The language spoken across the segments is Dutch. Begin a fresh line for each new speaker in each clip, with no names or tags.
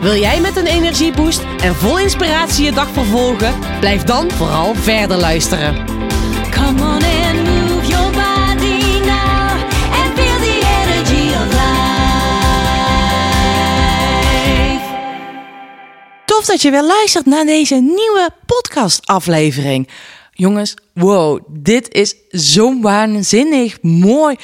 Wil jij met een energieboost en vol inspiratie je dag vervolgen? Blijf dan vooral verder luisteren.
Come on and move your body now and feel the energy of life.
Tof dat je weer luistert naar deze nieuwe podcastaflevering. Jongens, wow, dit is zo'n waanzinnig mooi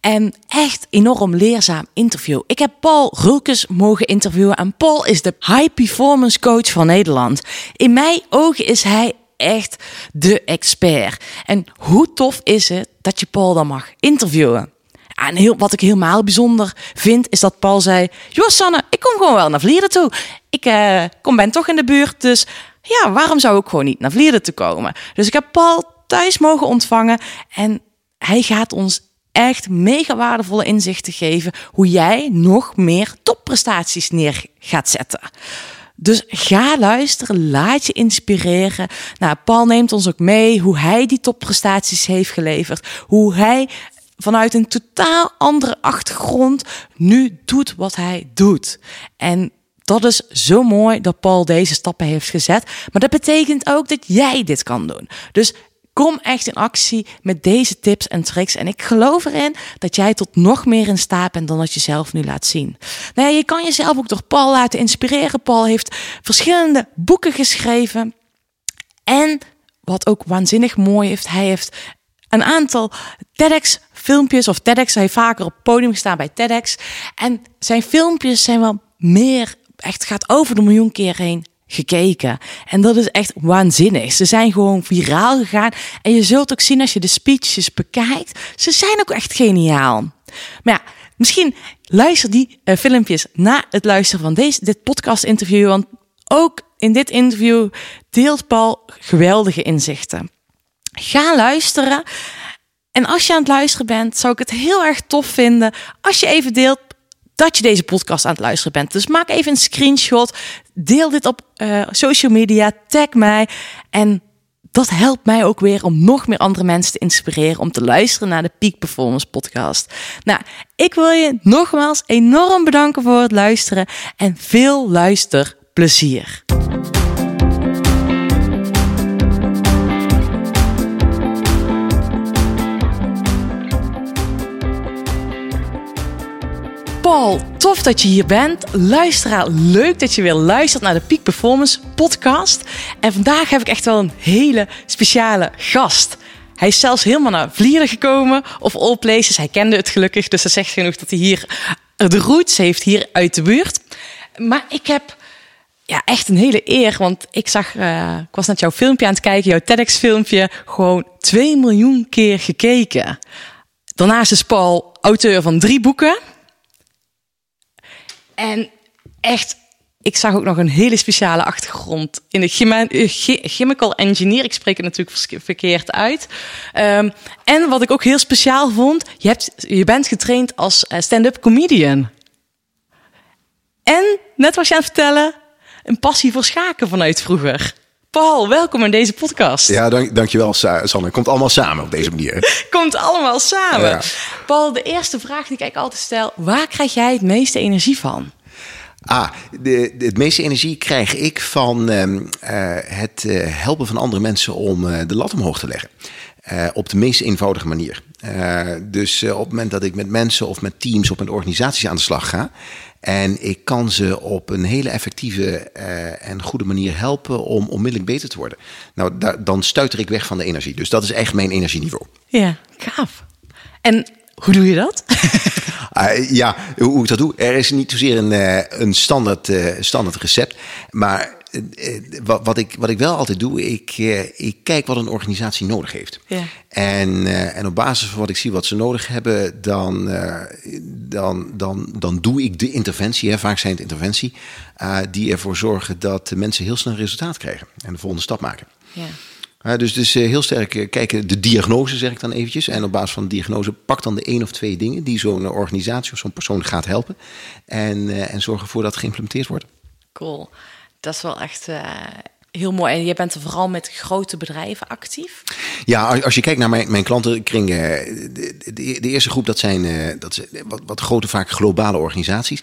en echt enorm leerzaam interview. Ik heb Paul Rulkes mogen interviewen en Paul is de high performance coach van Nederland. In mijn ogen is hij echt de expert. En hoe tof is het dat je Paul dan mag interviewen? En heel, wat ik helemaal bijzonder vind, is dat Paul zei... Joh, Sanne, ik kom gewoon wel naar Vlieren toe. Ik eh, kom, ben toch in de buurt, dus ja, waarom zou ik gewoon niet naar Vlieren te komen? Dus ik heb Paul thuis mogen ontvangen en hij gaat ons echt mega waardevolle inzichten geven... hoe jij nog meer topprestaties neer gaat zetten. Dus ga luisteren, laat je inspireren. Nou, Paul neemt ons ook mee hoe hij die topprestaties heeft geleverd. Hoe hij vanuit een totaal andere achtergrond nu doet wat hij doet. En dat is zo mooi dat Paul deze stappen heeft gezet. Maar dat betekent ook dat jij dit kan doen. Dus kom echt in actie met deze tips en tricks. En ik geloof erin dat jij tot nog meer in staat bent dan dat je zelf nu laat zien. Nou je kan jezelf ook door Paul laten inspireren. Paul heeft verschillende boeken geschreven. En wat ook waanzinnig mooi heeft, hij heeft een aantal TEDx filmpjes of TEDx. Hij heeft vaker op het podium gestaan bij TEDx. En zijn filmpjes zijn wel meer, echt gaat over de miljoen keer heen gekeken. En dat is echt waanzinnig. Ze zijn gewoon viraal gegaan. En je zult ook zien als je de speeches bekijkt, ze zijn ook echt geniaal. Maar ja, misschien luister die uh, filmpjes na het luisteren van deze, dit podcast interview. Want ook in dit interview deelt Paul geweldige inzichten. Ga luisteren. En als je aan het luisteren bent, zou ik het heel erg tof vinden als je even deelt dat je deze podcast aan het luisteren bent. Dus maak even een screenshot, deel dit op uh, social media, tag mij en dat helpt mij ook weer om nog meer andere mensen te inspireren om te luisteren naar de Peak Performance podcast. Nou, ik wil je nogmaals enorm bedanken voor het luisteren en veel luisterplezier. Paul, tof dat je hier bent. Luisteraar, leuk dat je weer luistert naar de Peak Performance podcast. En vandaag heb ik echt wel een hele speciale gast. Hij is zelfs helemaal naar Vlieren gekomen, of all places. Hij kende het gelukkig, dus dat zegt genoeg dat hij hier de roots heeft, hier uit de buurt. Maar ik heb ja, echt een hele eer, want ik zag, uh, ik was net jouw filmpje aan het kijken, jouw TEDx-filmpje, gewoon 2 miljoen keer gekeken. Daarnaast is Paul auteur van drie boeken. En echt, ik zag ook nog een hele speciale achtergrond in de chemical engineer. Ik spreek het natuurlijk verkeerd uit. Um, en wat ik ook heel speciaal vond, je, hebt, je bent getraind als eh, stand-up comedian. En, net was je aan het vertellen, een passie voor schaken vanuit vroeger. Paul, welkom in deze podcast.
Ja, dank, dankjewel Sanne. Komt allemaal samen op deze manier.
Komt allemaal samen. Ja. Paul, de eerste vraag die ik altijd stel. Waar krijg jij het meeste energie van?
Ah, de, de, het meeste energie krijg ik van uh, uh, het uh, helpen van andere mensen om uh, de lat omhoog te leggen. op de meest eenvoudige manier. dus op het moment dat ik met mensen of met teams of met organisaties aan de slag ga. En ik kan ze op een hele effectieve uh, en goede manier helpen om onmiddellijk beter te worden. Nou, daar, dan stuiter ik weg van de energie. Dus dat is echt mijn energieniveau.
Ja, gaaf. En hoe doe je dat?
uh, ja, hoe ik dat doe. Er is niet zozeer een, uh, een standaard, standaard recept. Maar eh, eh, wat, wat, ik, wat ik wel altijd doe, ik, eh, ik kijk wat een organisatie nodig heeft.
Ja.
En, eh, en op basis van wat ik zie wat ze nodig hebben, dan, eh, dan, dan, dan doe ik de interventie, hè, vaak zijn het interventie, eh, die ervoor zorgen dat de mensen heel snel resultaat krijgen en de volgende stap maken.
Ja.
Uh, dus dus eh, heel sterk eh, kijken, de diagnose zeg ik dan eventjes. En op basis van de diagnose pak dan de één of twee dingen die zo'n organisatie of zo'n persoon gaat helpen. En, eh, en zorg ervoor dat het geïmplementeerd wordt.
Cool. Dat is wel echt eh, heel mooi. En je bent er vooral met grote bedrijven actief.
Ja, als- je kijkt naar mijn, mijn klantenkring, eh, de, de, de eerste groep dat zijn eh, dat zijn wat, wat grote, vaak globale organisaties.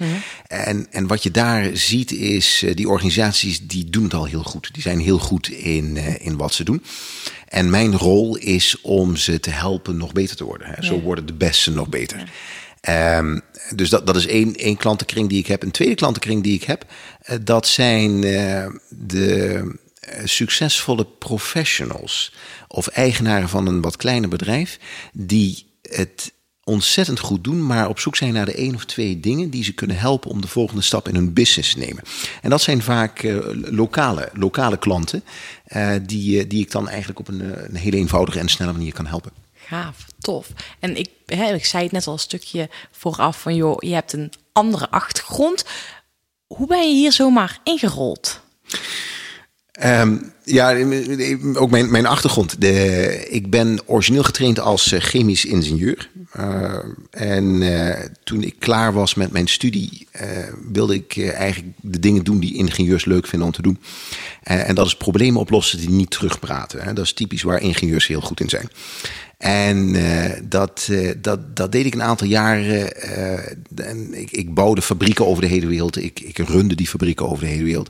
en, en wat je daar ziet is, die organisaties die doen het al heel goed. Die zijn heel goed in, in wat ze doen. En mijn rol is om ze te helpen nog beter te worden. Hè. Zo
Ja.
worden de beste nog beter. Ehm, dus dat, dat is één, één klantenkring die ik heb. Een tweede klantenkring die ik heb, eh, dat zijn eh, de eh, succesvolle professionals of eigenaren van een wat kleiner bedrijf die het ontzettend goed doen, maar op zoek zijn naar de één of twee dingen die ze kunnen helpen om de volgende stap in hun business te nemen. En dat zijn vaak lokale, lokale klanten die, die ik dan eigenlijk op een, een hele eenvoudige en snelle manier kan helpen.
Gaaf, tof. En ik, hè, ik zei het net al een stukje vooraf van, joh, je hebt een andere achtergrond. Hoe ben je hier zomaar ingerold?
Ehm, ja, ook mijn, mijn achtergrond. De, ik ben origineel getraind als eh, chemisch ingenieur. Uh, en uh, toen ik klaar was met mijn studie, wilde ik eigenlijk de dingen doen die ingenieurs leuk vinden om te doen. en dat is problemen oplossen die niet terugpraten. Hè. Dat is typisch waar ingenieurs heel goed in zijn. En uh, dat, uh, dat, dat deed ik een aantal jaren. Uh, en ik, ik, bouwde fabrieken over de hele wereld. Ik, ik runde die fabrieken over de hele wereld.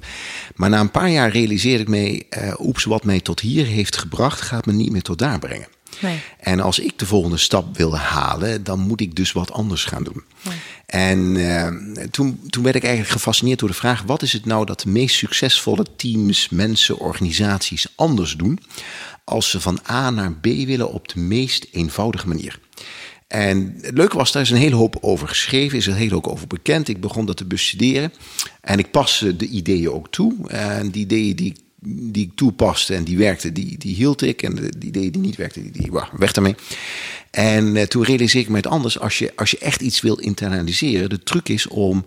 Maar na een paar jaar realiseerde ik me... oeps, wat mij tot hier heeft gebracht... gaat me niet meer tot daar brengen.
Nee.
En als ik de volgende stap wil halen... dan moet ik dus wat anders gaan doen. Nee. En toen, toen werd ik eigenlijk gefascineerd door de vraag... wat is het nou dat de meest succesvolle teams, mensen, organisaties anders doen als ze van A naar B willen op de meest eenvoudige manier. En het leuke was, daar is een hele hoop over geschreven, is er een hele hoop over bekend. Ik begon dat te bestuderen en ik paste de ideeën ook toe. En die ideeën die, die ik toepaste en die werkten, die, die hield ik. En de, ideeën die niet werkten, die, die weg daarmee. En uh, toen realiseerde ik me het anders. Als je, als je echt iets wil internaliseren, de truc is om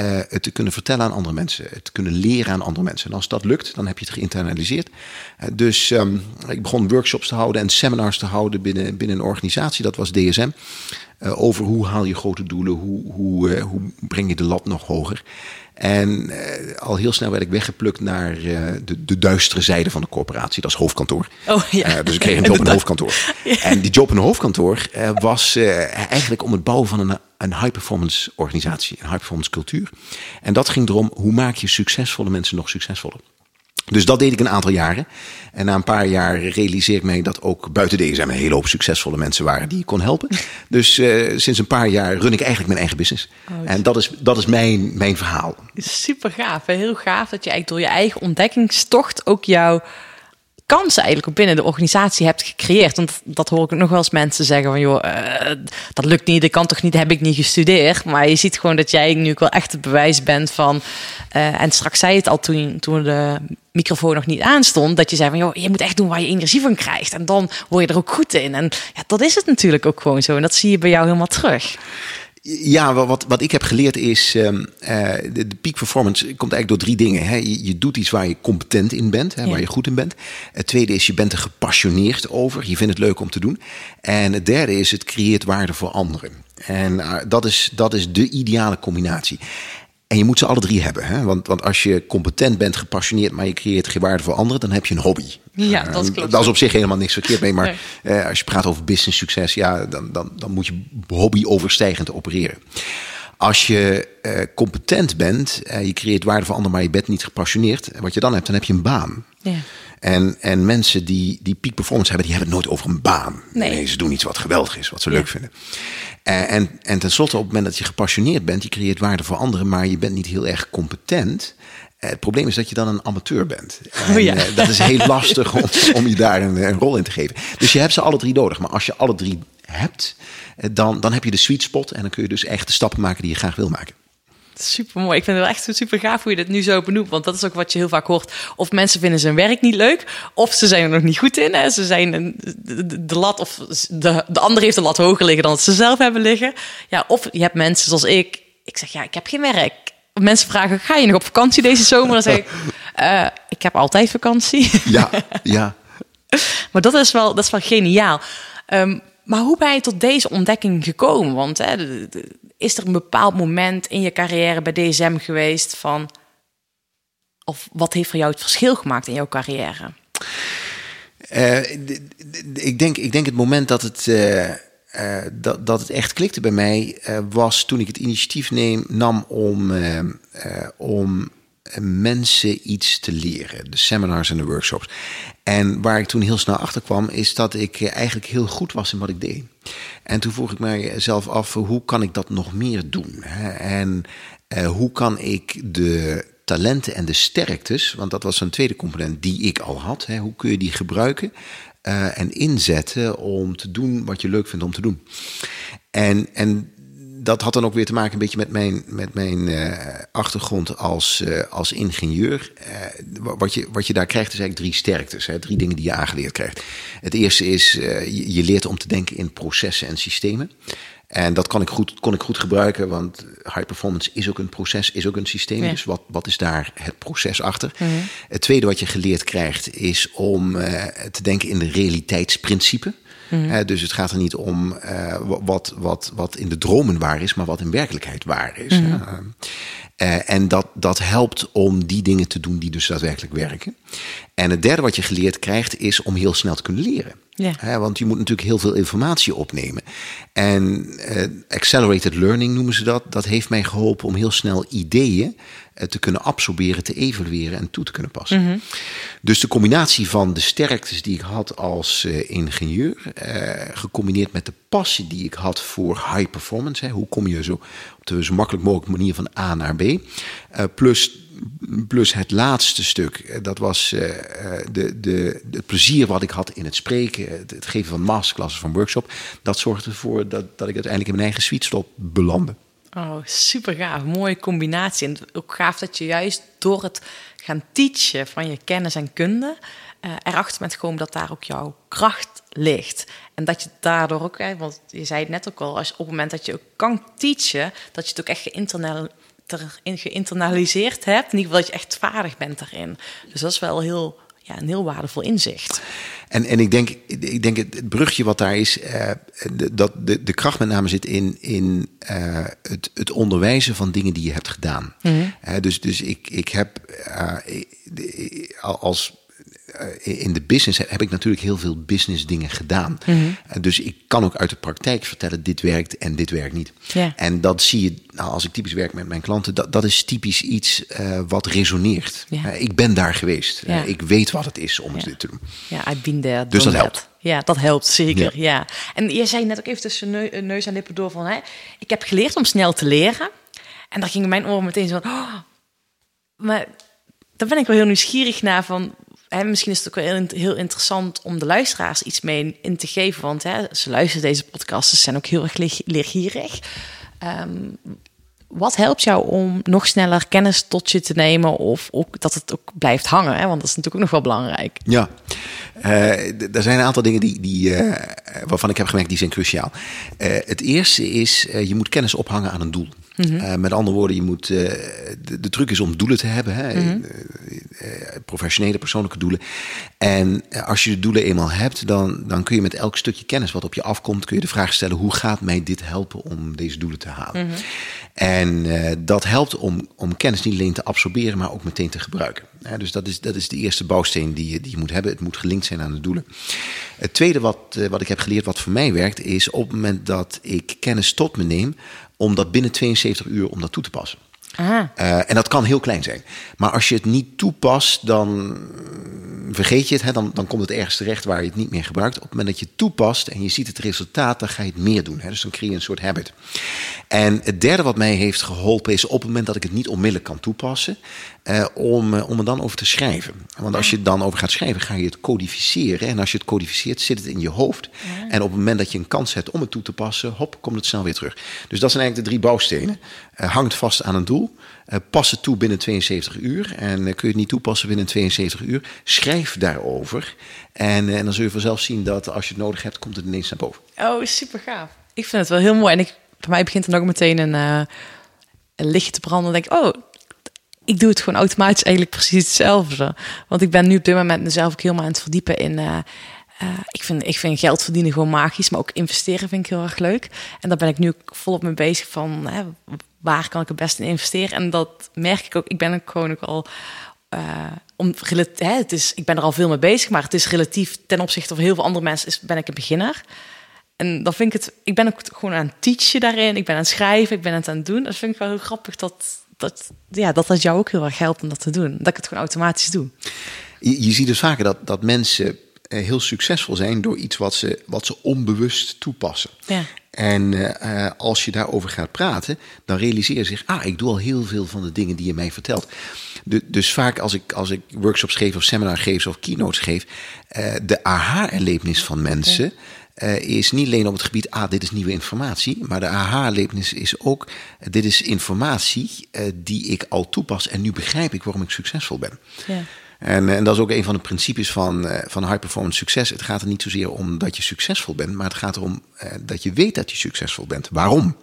uh, het te kunnen vertellen aan andere mensen. Het te kunnen leren aan andere mensen. En als dat lukt, dan heb je het geïnternaliseerd. Uh, dus um, ik begon workshops te houden en seminars te houden binnen, binnen een organisatie. Dat was DSM. Uh, over hoe haal je grote doelen, hoe, hoe, hoe breng je de lat nog hoger. En al heel snel werd ik weggeplukt naar de, de duistere zijde van de corporatie. Dat is hoofdkantoor.
Oh, ja.
dus ik kreeg een job in een hoofdkantoor. Ja. En die job in een hoofdkantoor was eigenlijk om het bouwen van een een high-performance organisatie, een high-performance cultuur. En dat ging erom, hoe maak je succesvolle mensen nog succesvoller? Dus dat deed ik een aantal jaren. En na een paar jaar realiseer ik mij dat ook buiten DSM een hele hoop succesvolle mensen waren die ik kon helpen. Dus uh, sinds een paar jaar run ik eigenlijk mijn eigen business. Oh, en dat is, dat is mijn, mijn verhaal.
Super gaaf. Heel gaaf dat je eigenlijk door je eigen ontdekkingstocht ook jouw kansen eigenlijk ook binnen de organisatie hebt gecreëerd. Want dat hoor ik nog wel eens mensen zeggen van joh, uh, dat lukt niet, dat kan toch niet, heb ik niet gestudeerd. Maar je ziet gewoon dat jij nu ook wel echt het bewijs bent van. Uh, en straks zei het al toen, toen de microfoon nog niet aanstond, dat je zei van joh, je moet echt doen waar je energie van krijgt. En dan word je er ook goed in. En ja, dat is het natuurlijk ook gewoon zo. En dat zie je bij jou helemaal terug.
Ja, wat, wat ik heb geleerd is, uh, de, de peak performance komt eigenlijk door drie dingen. Hè. Je, je doet iets waar je competent in bent, hè, ja. waar je goed in bent. Het tweede is, je bent er gepassioneerd over. Je vindt het leuk om te doen. En het derde is, het creëert waarde voor anderen. En uh, dat, is, dat is de ideale combinatie. En je moet ze alle drie hebben. Hè? Want, want als je competent bent, gepassioneerd, maar je creëert geen waarde voor anderen, dan heb je een hobby.
Ja, dat klopt.
Uh, dat is op zich helemaal niks verkeerd mee. Maar nee. uh, als je praat over business succes, ja, dan, dan, dan moet je hobby overstijgend opereren. Als je uh, competent bent, je creëert waarde voor anderen, maar je bent niet gepassioneerd. Wat je dan hebt, dan heb je een baan.
Ja.
En, en mensen die, die peak performance hebben, die hebben het nooit over een baan.
Nee.
nee ze doen iets wat geweldig is, wat ze ja. leuk vinden. En, en, en tenslotte, op het moment dat je gepassioneerd bent, je creëert waarde voor anderen, maar je bent niet heel erg competent. Het probleem is dat je dan een amateur bent. En,
oh ja.
uh, dat is heel lastig om, om je daar een, een, rol in te geven. Dus je hebt ze alle drie nodig. Maar als je alle drie hebt, dan, dan heb je de sweet spot. En dan kun je dus echt de stappen maken die je graag wil maken.
Super mooi. Ik vind het wel echt super gaaf hoe je dit nu zo benoemt. Want dat is ook wat je heel vaak hoort. Of mensen vinden zijn werk niet leuk. Of ze zijn er nog niet goed in. Hè. Ze zijn een, de, de lat of de, de ander heeft de lat hoger liggen dan dat ze zelf hebben liggen. Ja, of je hebt mensen zoals ik. Ik zeg ja, ik heb geen werk. Mensen vragen, ga je nog op vakantie deze zomer? Dan zeg ik, eh, ik heb altijd vakantie.
Ja, ja.
Maar dat is wel, dat is wel geniaal. Ehm, maar hoe ben je tot deze ontdekking gekomen? Want hè, de- de- is er een bepaald moment in je carrière bij DSM geweest van... Of wat heeft voor jou het verschil gemaakt in jouw carrière?
Eh, ik, denk, ik denk het moment dat het, eh, eh, dat, dat het echt klikte bij mij eh, was toen ik het initiatief neem, nam om, eh, om mensen iets te leren. De seminars en de workshops. En waar ik toen heel snel achter kwam, is dat ik eigenlijk heel goed was in wat ik deed. En toen vroeg ik mijzelf af, hoe kan ik dat nog meer doen? En hoe kan ik de talenten en de sterktes, want dat was een tweede component die ik al had. Hoe kun je die gebruiken eh, en inzetten om te doen wat je leuk vindt om te doen? En, en dat had dan ook weer te maken een beetje met mijn, met mijn eh, achtergrond als, eh, als ingenieur. Wa- wat, je, wat je daar krijgt is eigenlijk drie sterktes. Hè, drie dingen die je aangeleerd krijgt. Het eerste is, je, je leert om te denken in processen en systemen. En dat kan ik goed, kon ik goed gebruiken, want high performance is ook een proces, is ook een systeem.
Ja.
Dus wat, wat is daar het proces achter? Het tweede wat je geleerd krijgt is om eh, te denken in de realiteitsprincipe. Eh, dus het gaat er niet om eh, wa- wat, wat, wat in de dromen waar is, maar wat in werkelijkheid waar is. Eh, eh, en dat, dat helpt om die dingen te doen die dus daadwerkelijk werken. En het derde wat je geleerd krijgt is om heel snel te kunnen leren.
Ja.
Want je moet natuurlijk heel veel informatie opnemen. En eh, accelerated learning noemen ze dat. Dat heeft mij geholpen om heel snel ideeën te kunnen absorberen, te evalueren en toe te kunnen passen. Dus de combinatie van de sterktes die ik had als eh, ingenieur, eh, gecombineerd met de passie die ik had voor high performance. Hè, hoe kom je zo op de zo makkelijk mogelijke manier van A naar B? eh, plus Plus het laatste stuk, eh, dat was eh, eh, de, de, het plezier wat ik had in het spreken, het, het geven van masterclasses, van workshop. Dat zorgde ervoor dat, dat ik uiteindelijk in mijn eigen sweet spot belandde.
Oh, super gaaf. Mooie combinatie. En ook gaaf dat je juist door het gaan teachen van je kennis en kunde... eh, erachter bent gekomen dat daar ook jouw kracht ligt. En dat je daardoor ook... hè, Want je zei het net ook al, als, op het moment dat je ook kan teachen... dat je het ook echt geïnternaliseerd hebt. In ieder geval dat je echt vaardig bent daarin. Dus dat is wel heel, ja, een heel waardevol inzicht.
En, en ik denk, ik denk het, het brugje wat daar is, eh, de, dat de, de kracht met name zit in, in eh, het, het onderwijzen van dingen die je hebt gedaan. Eh, dus, dus ik, ik heb als in de business heb ik natuurlijk heel veel business dingen gedaan. Eh, dus ik kan ook uit de praktijk vertellen, dit werkt en dit werkt niet.
Ja.
En dat zie je, nou, als ik typisch werk met mijn klanten, dat, dat is typisch iets eh, wat resoneert. Eh, ik ben daar geweest. Eh, ik weet wat het is om dit te doen.
Ja, I've been there.
Dus dat
that. Ja, dat helpt zeker.
Ja.
Ja. En je zei net ook even tussen neu- neus en lippen door van... Hè, ik heb geleerd om snel te leren. En daar gingen mijn oren meteen zo van... Oh, maar daar ben ik wel heel nieuwsgierig naar van... Hè, misschien is het ook wel heel, interessant om de luisteraars iets mee in te geven. Want hè, ze luisteren deze podcasts, ze zijn ook heel erg leer- leergierig. Ehm, wat helpt jou om nog sneller kennis tot je te nemen... of ook dat het ook blijft hangen? Hè? Want dat is natuurlijk ook nog wel belangrijk.
Ja, Eh, er zijn een aantal dingen die, die, eh, waarvan ik heb gemerkt die zijn cruciaal. Eh, het eerste is, je moet kennis ophangen aan een doel. Eh, met andere woorden, je moet, eh, de, de truc is om doelen te hebben. Hè? Eh, eh, professionele, persoonlijke doelen. En als je de doelen eenmaal hebt, dan, dan kun je met elk stukje kennis wat op je afkomt, kun je de vraag stellen, hoe gaat mij dit helpen om deze doelen te halen? En eh, dat helpt om, om kennis niet alleen te absorberen, maar ook meteen te gebruiken. Dus dat is, dat is de eerste bouwsteen die je, die je moet hebben. Het moet gelinkt zijn aan de doelen. Het tweede wat, wat ik heb geleerd, wat voor mij werkt, is op het moment dat ik kennis tot me neem, om dat binnen 72 uur om dat toe te passen. Eh, en dat kan heel klein zijn. Maar als je het niet toepast, dan vergeet je het, hè, dan, dan komt het ergens terecht waar je het niet meer gebruikt. Op het moment dat je het toepast en je ziet het resultaat, dan ga je het meer doen. Hè. Dus dan creëer je een soort habit. En het derde wat mij heeft geholpen is op het moment dat ik het niet onmiddellijk kan toepassen, eh, om, eh, om er dan over te schrijven. Want als je het dan over gaat schrijven, ga je het codificeren. En als je het codificeert, zit het in je hoofd. En op het moment dat je een kans hebt om het toe te passen, hop, komt het snel weer terug. Dus dat zijn eigenlijk de drie bouwstenen. Eh, hangt vast aan een doel. Eh, pas het toe binnen 72 uur. En kun je het niet toepassen binnen 72 uur, schrijf daarover. En, en dan zul je vanzelf zien dat als je het nodig hebt, komt het ineens naar boven.
Oh, super gaaf. Ik vind het wel heel mooi. En ik, bij mij begint dan ook meteen een, een lichtje te branden. Dan denk ik, oh, ik doe het gewoon automatisch eigenlijk precies hetzelfde. Want ik ben nu op dit moment mezelf ook helemaal aan het verdiepen in... eh, eh, ik, vind, ik vind geld verdienen gewoon magisch, maar ook investeren vind ik heel erg leuk. En daar ben ik nu volop mee bezig van hè, waar kan ik het beste in investeren. En dat merk ik ook. Ik ben ook gewoon ook al eh, om het is, ik ben er al veel mee bezig, maar het is relatief ten opzichte van heel veel andere mensen is, ben ik een beginner. En dan vind ik het, ik ben ook gewoon aan het teachen daarin. Ik ben aan het schrijven, ik ben het aan het doen. Dat vind ik wel heel grappig dat dat, ja, dat dat jou ook heel erg helpt om dat te doen. Dat ik het gewoon automatisch doe.
Je, je ziet dus vaker dat, dat mensen eh, heel succesvol zijn door iets wat ze, wat ze onbewust toepassen.
Ja.
En eh, als je daarover gaat praten, dan realiseer je zich, ah, ik doe al heel veel van de dingen die je mij vertelt. Du- dus vaak als ik, als ik workshops geef of seminar geef of keynotes geef, eh, de aha-erlevenis van mensen eh, is niet alleen op het gebied, ah, dit is nieuwe informatie, maar de aha-erlevenis is ook, eh, dit is informatie eh, die ik al toepas en nu begrijp ik waarom ik succesvol ben.
Ja.
En, en dat is ook een van de principes van, van high performance succes. Het gaat er niet zozeer om dat je succesvol bent, maar het gaat erom dat je weet dat je succesvol bent. Waarom?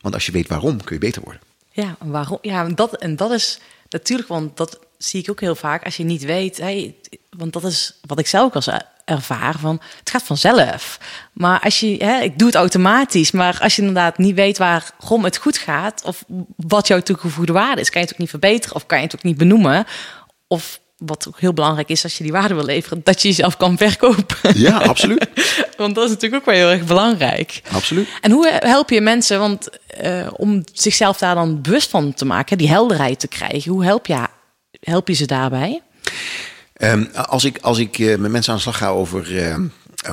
Want als je weet waarom, kun je beter worden.
Ja, en waarom? Ja, en dat, en dat is natuurlijk, want dat zie ik ook heel vaak als je niet weet. Hey, want dat is wat ik zelf ook als ervaar van het gaat vanzelf. Maar als je, hè, ik doe het automatisch, maar als je inderdaad niet weet waarom het goed gaat of wat jouw toegevoegde waarde is, kan je het ook niet verbeteren of kan je het ook niet benoemen. Of wat ook heel belangrijk is als je die waarde wil leveren, dat je jezelf kan verkopen.
Ja, absoluut.
Want dat is natuurlijk ook wel heel erg belangrijk.
absoluut.
En hoe help je mensen want, eh, om zichzelf daar dan bewust van te maken, die helderheid te krijgen? Hoe help je, help je ze daarbij?
Ehm, als ik, als ik eh, met mensen aan de slag ga over, eh,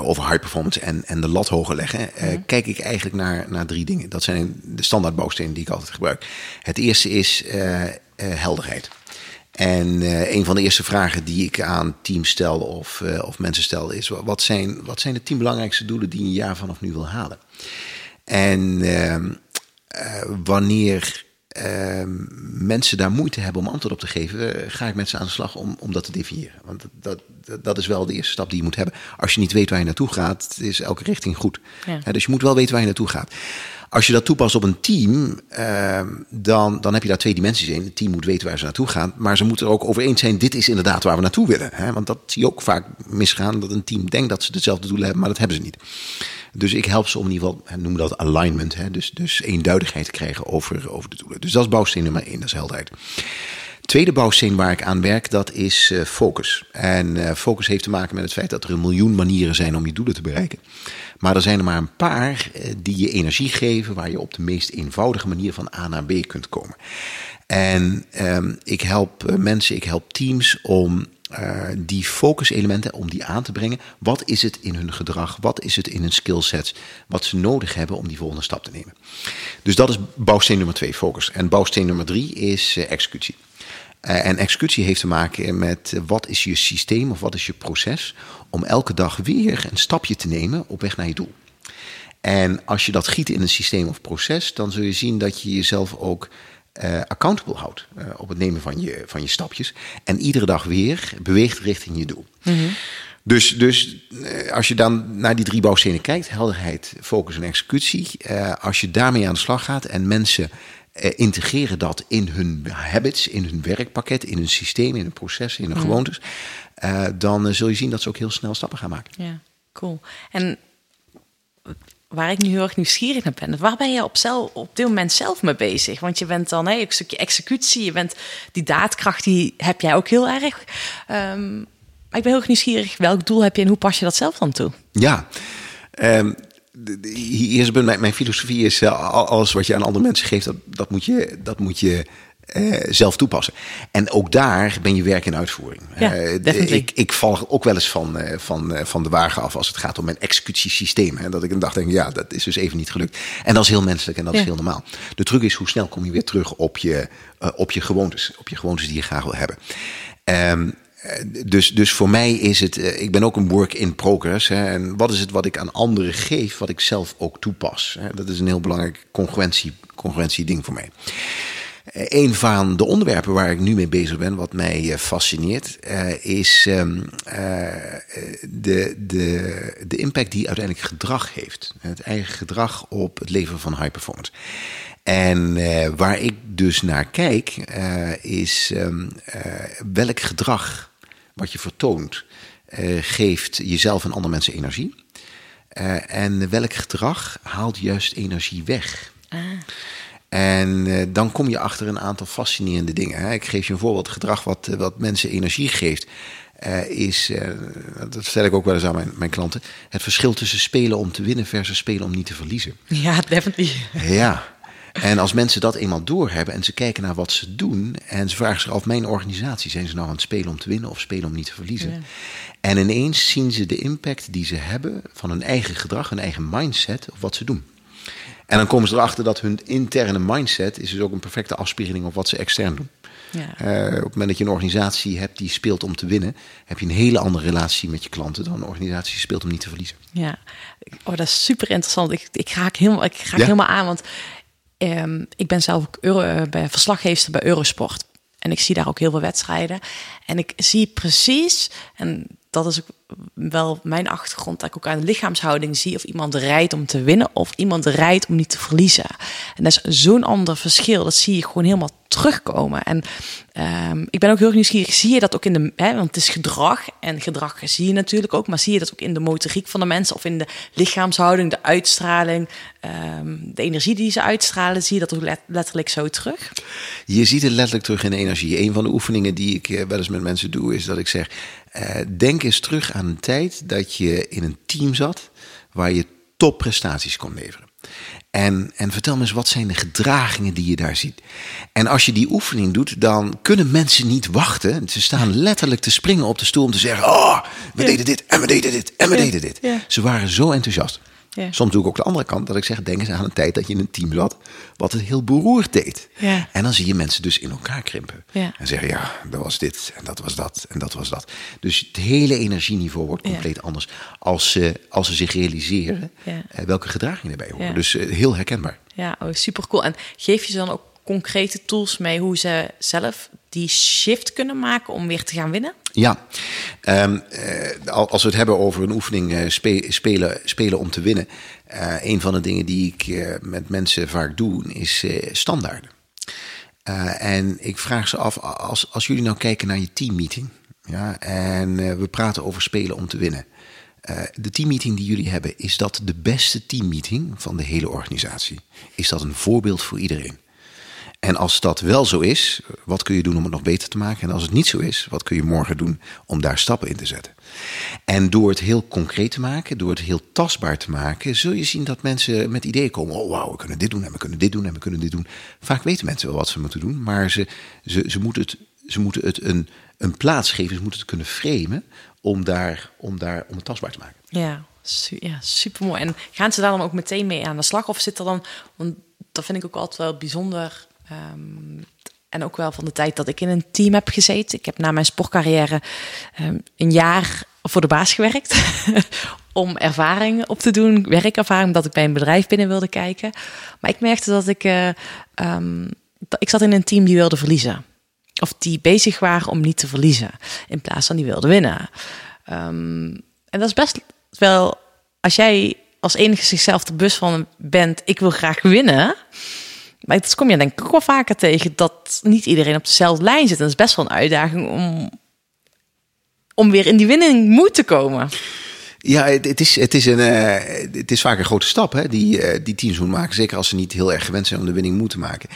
over high performance en, en de lat hoger leggen, eh, kijk ik eigenlijk naar, naar drie dingen. Dat zijn de standaard bouwstenen die ik altijd gebruik. Het eerste is helderheid. En eh, een van de eerste vragen die ik aan teams stel of, eh, of mensen stel is: wa- wat zijn, wat zijn de tien belangrijkste doelen die je een jaar vanaf nu wil halen? En ehm, eh, wanneer ehm, mensen daar moeite hebben om antwoord op te geven, ga ik met ze aan de slag om, om dat te definiëren. Want dat, dat, dat is wel de eerste stap die je moet hebben. Als je niet weet waar je naartoe gaat, is elke richting goed.
Ja.
Dus je moet wel weten waar je naartoe gaat. Als je dat toepast op een team, ehm, dan, dan heb je daar twee dimensies in. Het team moet weten waar ze naartoe gaan, maar ze moeten er ook over eens zijn: dit is inderdaad waar we naartoe willen. Hè? Want dat zie je ook vaak misgaan, dat een team denkt dat ze hetzelfde doelen hebben, maar dat hebben ze niet. Dus ik help ze om in ieder geval, hè, noemen dat alignment, hè? Dus, dus eenduidigheid te krijgen over, over de doelen. Dus dat is bouwsteen nummer één, dat is helderheid. Tweede bouwsteen waar ik aan werk, dat is eh, focus. En eh, focus heeft te maken met het feit dat er een miljoen manieren zijn om je doelen te bereiken. Maar er zijn er maar een paar eh, die je energie geven, waar je op de meest eenvoudige manier van A naar B kunt komen. En ehm, ik help mensen, ik help teams om eh, die focuselementen, om die aan te brengen. Wat is het in hun gedrag? Wat is het in hun skillsets? Wat ze nodig hebben om die volgende stap te nemen. Dus dat is bouwsteen nummer twee, focus. En bouwsteen nummer drie is executie. Eh, en executie heeft te maken met wat is je systeem of wat is je proces om elke dag weer een stapje te nemen op weg naar je doel. En als je dat giet in een systeem of proces, dan zul je zien dat je jezelf ook eh, accountable houdt eh, op het nemen van je, van je stapjes. En iedere dag weer beweegt richting je doel. Dus, dus eh, als je dan naar die drie bouwstenen kijkt, helderheid, focus en executie. als je daarmee aan de slag gaat en mensen eh, integreren dat in hun habits, in hun werkpakket, in hun systeem, in hun processen, in hun gewoontes. eh, dan eh, zul je zien dat ze ook heel snel stappen gaan maken.
Ja, cool. En waar ik nu heel erg nieuwsgierig naar ben, waar ben je op, zelf, op dit moment zelf mee bezig? Want je bent dan hè, een stukje executie, je bent die daadkracht, die heb jij ook heel erg. Ehm, maar ik ben heel erg nieuwsgierig, welk doel heb je en hoe pas je dat zelf dan toe?
Ja. Ehm, hier is mijn, mijn filosofie is eh, al- alles wat je aan andere mensen geeft, dat, dat moet je, dat moet je eh, zelf toepassen. En ook daar ben je werk in uitvoering.
Ja,
Eh, ik, ik val ook wel eens van, van, van de wagen af als het gaat om mijn executiesysteem. Hè, dat ik een dag denk, ja, dat is dus even niet gelukt. En dat is heel menselijk en dat is heel normaal. De truc is, hoe snel kom je weer terug op je, op je gewoontes. Op je gewoontes die je graag wil hebben. Ehm, eh, dus, dus voor mij is het, eh, ik ben ook een work in progress. Hè, en wat is het wat ik aan anderen geef, wat ik zelf ook toepas? Hè? Dat is een heel belangrijk congruentie, congruentie ding voor mij. Eh, Een van de onderwerpen waar ik nu mee bezig ben, wat mij eh, fascineert, eh, is ehm, eh, de, de, de impact die uiteindelijk gedrag heeft. Het eigen gedrag op het leveren van high performance. En eh, waar ik dus naar kijk, eh, is ehm, eh, welk gedrag wat je vertoont, eh, geeft jezelf en andere mensen energie. Eh, en welk gedrag haalt juist energie weg? En eh, dan kom je achter een aantal fascinerende dingen. Hè. Ik geef je een voorbeeld. Gedrag wat, wat mensen energie geeft, is, dat stel ik ook wel eens aan mijn, mijn klanten, het verschil tussen spelen om te winnen versus spelen om niet te verliezen.
Ja, definitely.
Ja. En als mensen dat eenmaal doorhebben en ze kijken naar wat ze doen en ze vragen zich af, mijn organisatie, zijn ze nou aan het spelen om te winnen of spelen om niet te verliezen? En ineens zien ze de impact die ze hebben van hun eigen gedrag, hun eigen mindset op wat ze doen. En dan komen ze erachter dat hun interne mindset is dus ook een perfecte afspiegeling op wat ze extern doen.
Ja.
Eh, op het moment dat je een organisatie hebt die speelt om te winnen, heb je een hele andere relatie met je klanten dan een organisatie die speelt om niet te verliezen.
Ja, oh, dat is super interessant. Ik, ik raak helemaal, ik raak
Ja?
helemaal aan, want ehm, ik ben zelf ook Euro, eh, bij verslaggeefster bij Eurosport. En ik zie daar ook heel veel wedstrijden. En ik zie precies, en dat is ook wel mijn achtergrond, dat ik ook aan de lichaamshouding zie of iemand rijdt om te winnen of iemand rijdt om niet te verliezen. En dat is zo'n ander verschil. Dat zie je gewoon helemaal terugkomen. En ehm, ik ben ook heel nieuwsgierig. Zie je dat ook in de, hè, want het is gedrag en gedrag zie je natuurlijk ook, maar zie je dat ook in de motoriek van de mensen of in de lichaamshouding, de uitstraling, ehm, de energie die ze uitstralen, zie je dat ook let- letterlijk zo terug?
Je ziet het letterlijk terug in de energie. Een van de oefeningen die ik eh, wel eens met mensen doe, is dat ik zeg: eh, denk eens terug aan een tijd dat je in een team zat waar je topprestaties kon leveren. En, en vertel me eens, wat zijn de gedragingen die je daar ziet? En als je die oefening doet, dan kunnen mensen niet wachten. Ze staan letterlijk te springen op de stoel om te zeggen: Oh, we deden dit en we deden dit en we
Ja,
deden dit. Ze waren zo enthousiast.
Ja.
Soms doe ik ook de andere kant, dat ik zeg: denk eens aan een tijd dat je in een team zat wat het heel beroerd deed.
Ja.
En dan zie je mensen dus in elkaar krimpen.
Ja.
En zeggen, ja, dat was dit en dat was dat en dat was dat. Dus het hele energieniveau wordt compleet anders als ze, als ze zich realiseren
Ja.
eh, welke gedragingen erbij horen. Dus eh, heel herkenbaar.
Ja, oh, super cool. En geef je ze dan ook concrete tools mee hoe ze zelf die shift kunnen maken om weer te gaan winnen?
Ja, Ehm, eh, al- als we het hebben over een oefening eh, spe- spelen, spelen om te winnen. eh, een van de dingen die ik met mensen vaak doe, is standaarden. En ik vraag ze af, als, als jullie nou kijken naar je teammeeting. Ja, en we praten over spelen om te winnen. De teammeeting die jullie hebben, is dat de beste teammeeting van de hele organisatie? Is dat een voorbeeld voor iedereen? En als dat wel zo is, wat kun je doen om het nog beter te maken? En als het niet zo is, wat kun je morgen doen om daar stappen in te zetten? En door het heel concreet te maken, door het heel tastbaar te maken, zul je zien dat mensen met ideeën komen. Oh wauw, we kunnen dit doen en we kunnen dit doen en we kunnen dit doen. Vaak weten mensen wel wat ze moeten doen, maar ze, ze, ze moeten het, ze moeten het een, een plaats geven, ze moeten het kunnen framen om, daar, om, daar, om het tastbaar te maken.
Ja, ja super mooi. En gaan ze daar dan ook meteen mee aan de slag? Of zit er dan, want dat vind ik ook altijd wel bijzonder. Ehm, en ook wel van de tijd dat ik in een team heb gezeten. Ik heb na mijn sportcarrière ehm, een jaar voor de baas gewerkt. om ervaring op te doen, werkervaring, omdat ik bij een bedrijf binnen wilde kijken. Maar ik merkte dat ik, eh, ehm, ik zat in een team die wilde verliezen. Of die bezig waren om niet te verliezen, in plaats van die wilde winnen. En dat is best wel, als jij als enige zichzelf er bewust van bent, ik wil graag winnen. Maar dat kom je denk ik ook wel vaker tegen, dat niet iedereen op dezelfde lijn zit. En dat is best wel een uitdaging om, om weer in die winning moed te komen.
Ja, het, is, het, is een, eh, het is vaak een grote stap hè, die, eh, die teams moeten maken. Zeker als ze niet heel erg gewend zijn om de winning moeten maken.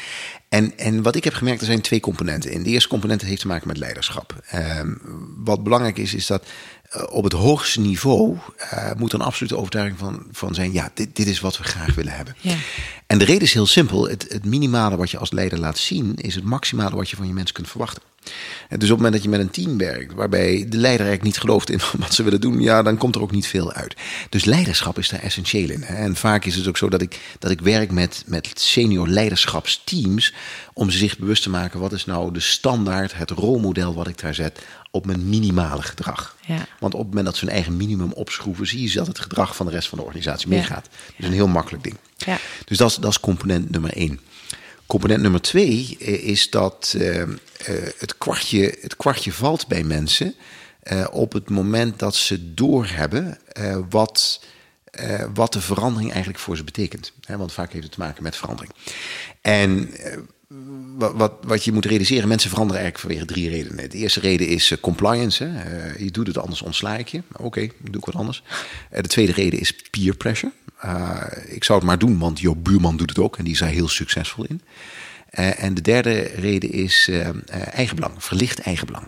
En, en wat ik heb gemerkt, er zijn twee componenten in. De eerste component heeft te maken met leiderschap. Ehm, wat belangrijk is, is dat op het hoogste niveau eh, moet er een absolute overtuiging van, van zijn: ja, dit, dit is wat we graag willen hebben.
Ja.
En de reden is heel simpel: het, het minimale wat je als leider laat zien, is het maximale wat je van je mensen kunt verwachten. En dus op het moment dat je met een team werkt, waarbij de leider eigenlijk niet gelooft in wat ze willen doen, ja, dan komt er ook niet veel uit. Dus leiderschap is daar essentieel in. hè. En vaak is het ook zo dat ik, dat ik werk met, met senior leiderschapsteams om ze zich bewust te maken wat is nou de standaard, het rolmodel wat ik daar zet op mijn minimale gedrag.
Ja.
Want op het moment dat ze hun eigen minimum opschroeven, zie je dat het gedrag van de rest van de organisatie
Ja.
meegaat. Dus een heel makkelijk ding.
Ja.
Dus dat is, dat is component nummer één. Component nummer twee eh, is dat eh, eh, het, kwartje, het kwartje valt bij mensen op het moment dat ze doorhebben wat, wat de verandering eigenlijk voor ze betekent. Hè, want vaak heeft het te maken met verandering. En wat, wat, wat je moet realiseren, mensen veranderen eigenlijk vanwege drie redenen. De eerste reden is eh, compliance. Hè. Eh, je doet het anders, ontsla ik je. Oké, dan doe ik wat anders. Eh, de tweede reden is peer pressure. Ik zou het maar doen, want jouw buurman doet het ook en die is daar heel succesvol in. En de derde reden is eigenbelang, verlicht eigenbelang.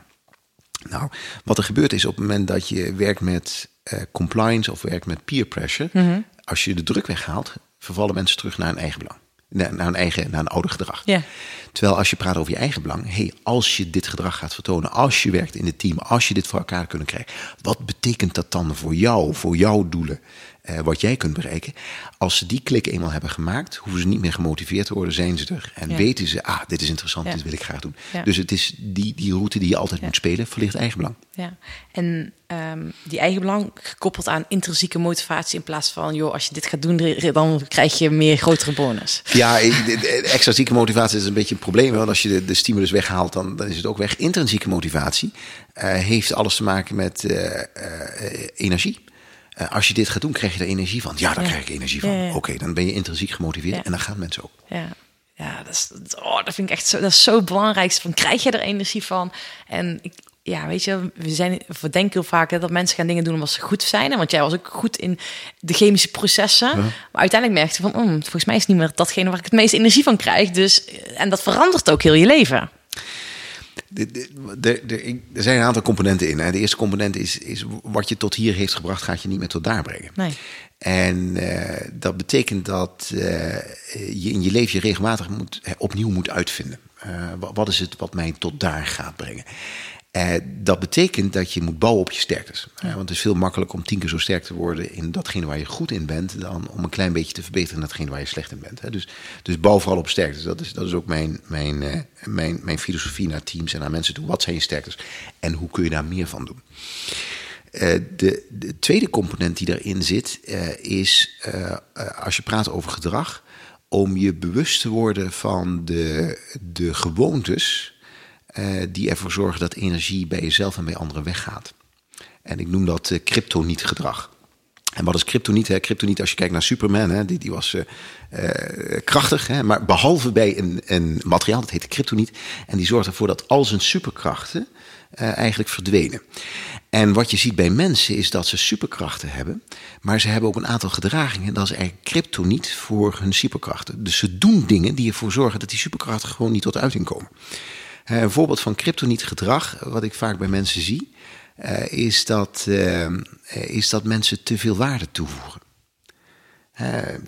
Nou, wat er gebeurt is op het moment dat je werkt met compliance of werkt met peer pressure, als je de druk weghaalt, vervallen mensen terug naar hun eigen belang. Naar, naar hun eigen, naar een ouder gedrag.
Ja.
Terwijl als je praat over je eigen belang, hey, als je dit gedrag gaat vertonen, als je werkt in het team, als je dit voor elkaar kunnen krijgen, wat betekent dat dan voor jou, voor jouw doelen, eh, wat jij kunt bereiken? Als ze die klik eenmaal hebben gemaakt, hoeven ze niet meer gemotiveerd te worden, zijn ze er en
Ja.
weten ze, ah, dit is interessant,
Ja.
dit wil ik graag doen.
Ja.
Dus het is die, die route die je altijd moet spelen, verlicht eigen belang.
Ja, en ehm, die eigen belang gekoppeld aan intrinsieke motivatie in plaats van, joh, als je dit gaat doen, dan krijg je meer grotere bonus.
Ja, de- de extrinsieke motivatie is een beetje een probleem. Want als je de, de stimulus weghaalt, dan, dan is het ook weg. Intrinsieke motivatie eh, heeft alles te maken met eh, eh, energie. Eh, als je dit gaat doen, krijg je er energie van. Ja, daar
Ja.
krijg ik energie van.
Ja.
Oké, dan ben je intrinsiek gemotiveerd en dan gaan mensen ook.
Ja, ja dat, is, dat- oh, dat vind ik echt zo, dat is zo belangrijk. Van, krijg je er energie van? En ik, ja, weet je, we, zijn, we denken heel vaak hè, dat mensen gaan dingen doen omdat ze goed zijn. Want jij was ook goed in de chemische processen. Maar uiteindelijk merkte je van, mm, volgens mij is het niet meer datgene waar ik het meeste energie van krijg. Dus, en dat verandert ook heel je leven.
De- de- de- de- ik- er zijn een aantal componenten in. Hè. De eerste component is, is wat je tot hier heeft gebracht, gaat je niet meer tot daar brengen.
Nee.
En eh, dat betekent dat eh, je in je leven je regelmatig moet, eh, opnieuw moet uitvinden. Wa- wat is het wat mij tot daar gaat brengen? Eh, dat betekent dat je moet bouwen op je sterktes. Eh, want het is veel makkelijker om tien keer zo sterk te worden in datgene waar je goed in bent, dan om een klein beetje te verbeteren in datgene waar je slecht in bent. Hè. Dus, dus bouw vooral op sterktes. Dat is, dat is ook mijn, mijn, eh, mijn, mijn filosofie naar teams en naar mensen toe. Wat zijn je sterktes en hoe kun je daar meer van doen? Eh, de, de tweede component die daarin zit, eh, is als je praat over gedrag, om je bewust te worden van de, de gewoontes eh, die ervoor zorgen dat energie bij jezelf en bij anderen weggaat. En ik noem dat eh, kryptoniet gedrag. En wat is kryptoniet? Hè? Kryptoniet, als je kijkt naar Superman, hè, die, die was eh, krachtig, hè, maar behalve bij een, een materiaal, dat heet kryptoniet. En die zorgt ervoor dat al zijn superkrachten eigenlijk verdwenen. En wat je ziet bij mensen is dat ze superkrachten hebben, maar ze hebben ook een aantal gedragingen. Dat is eigenlijk kryptoniet voor hun superkrachten. Dus ze doen dingen die ervoor zorgen dat die superkrachten gewoon niet tot uiting komen. Eh, Een voorbeeld van kryptoniet gedrag, wat ik vaak bij mensen zie, eh, is, dat, eh, is dat mensen te veel waarde toevoegen.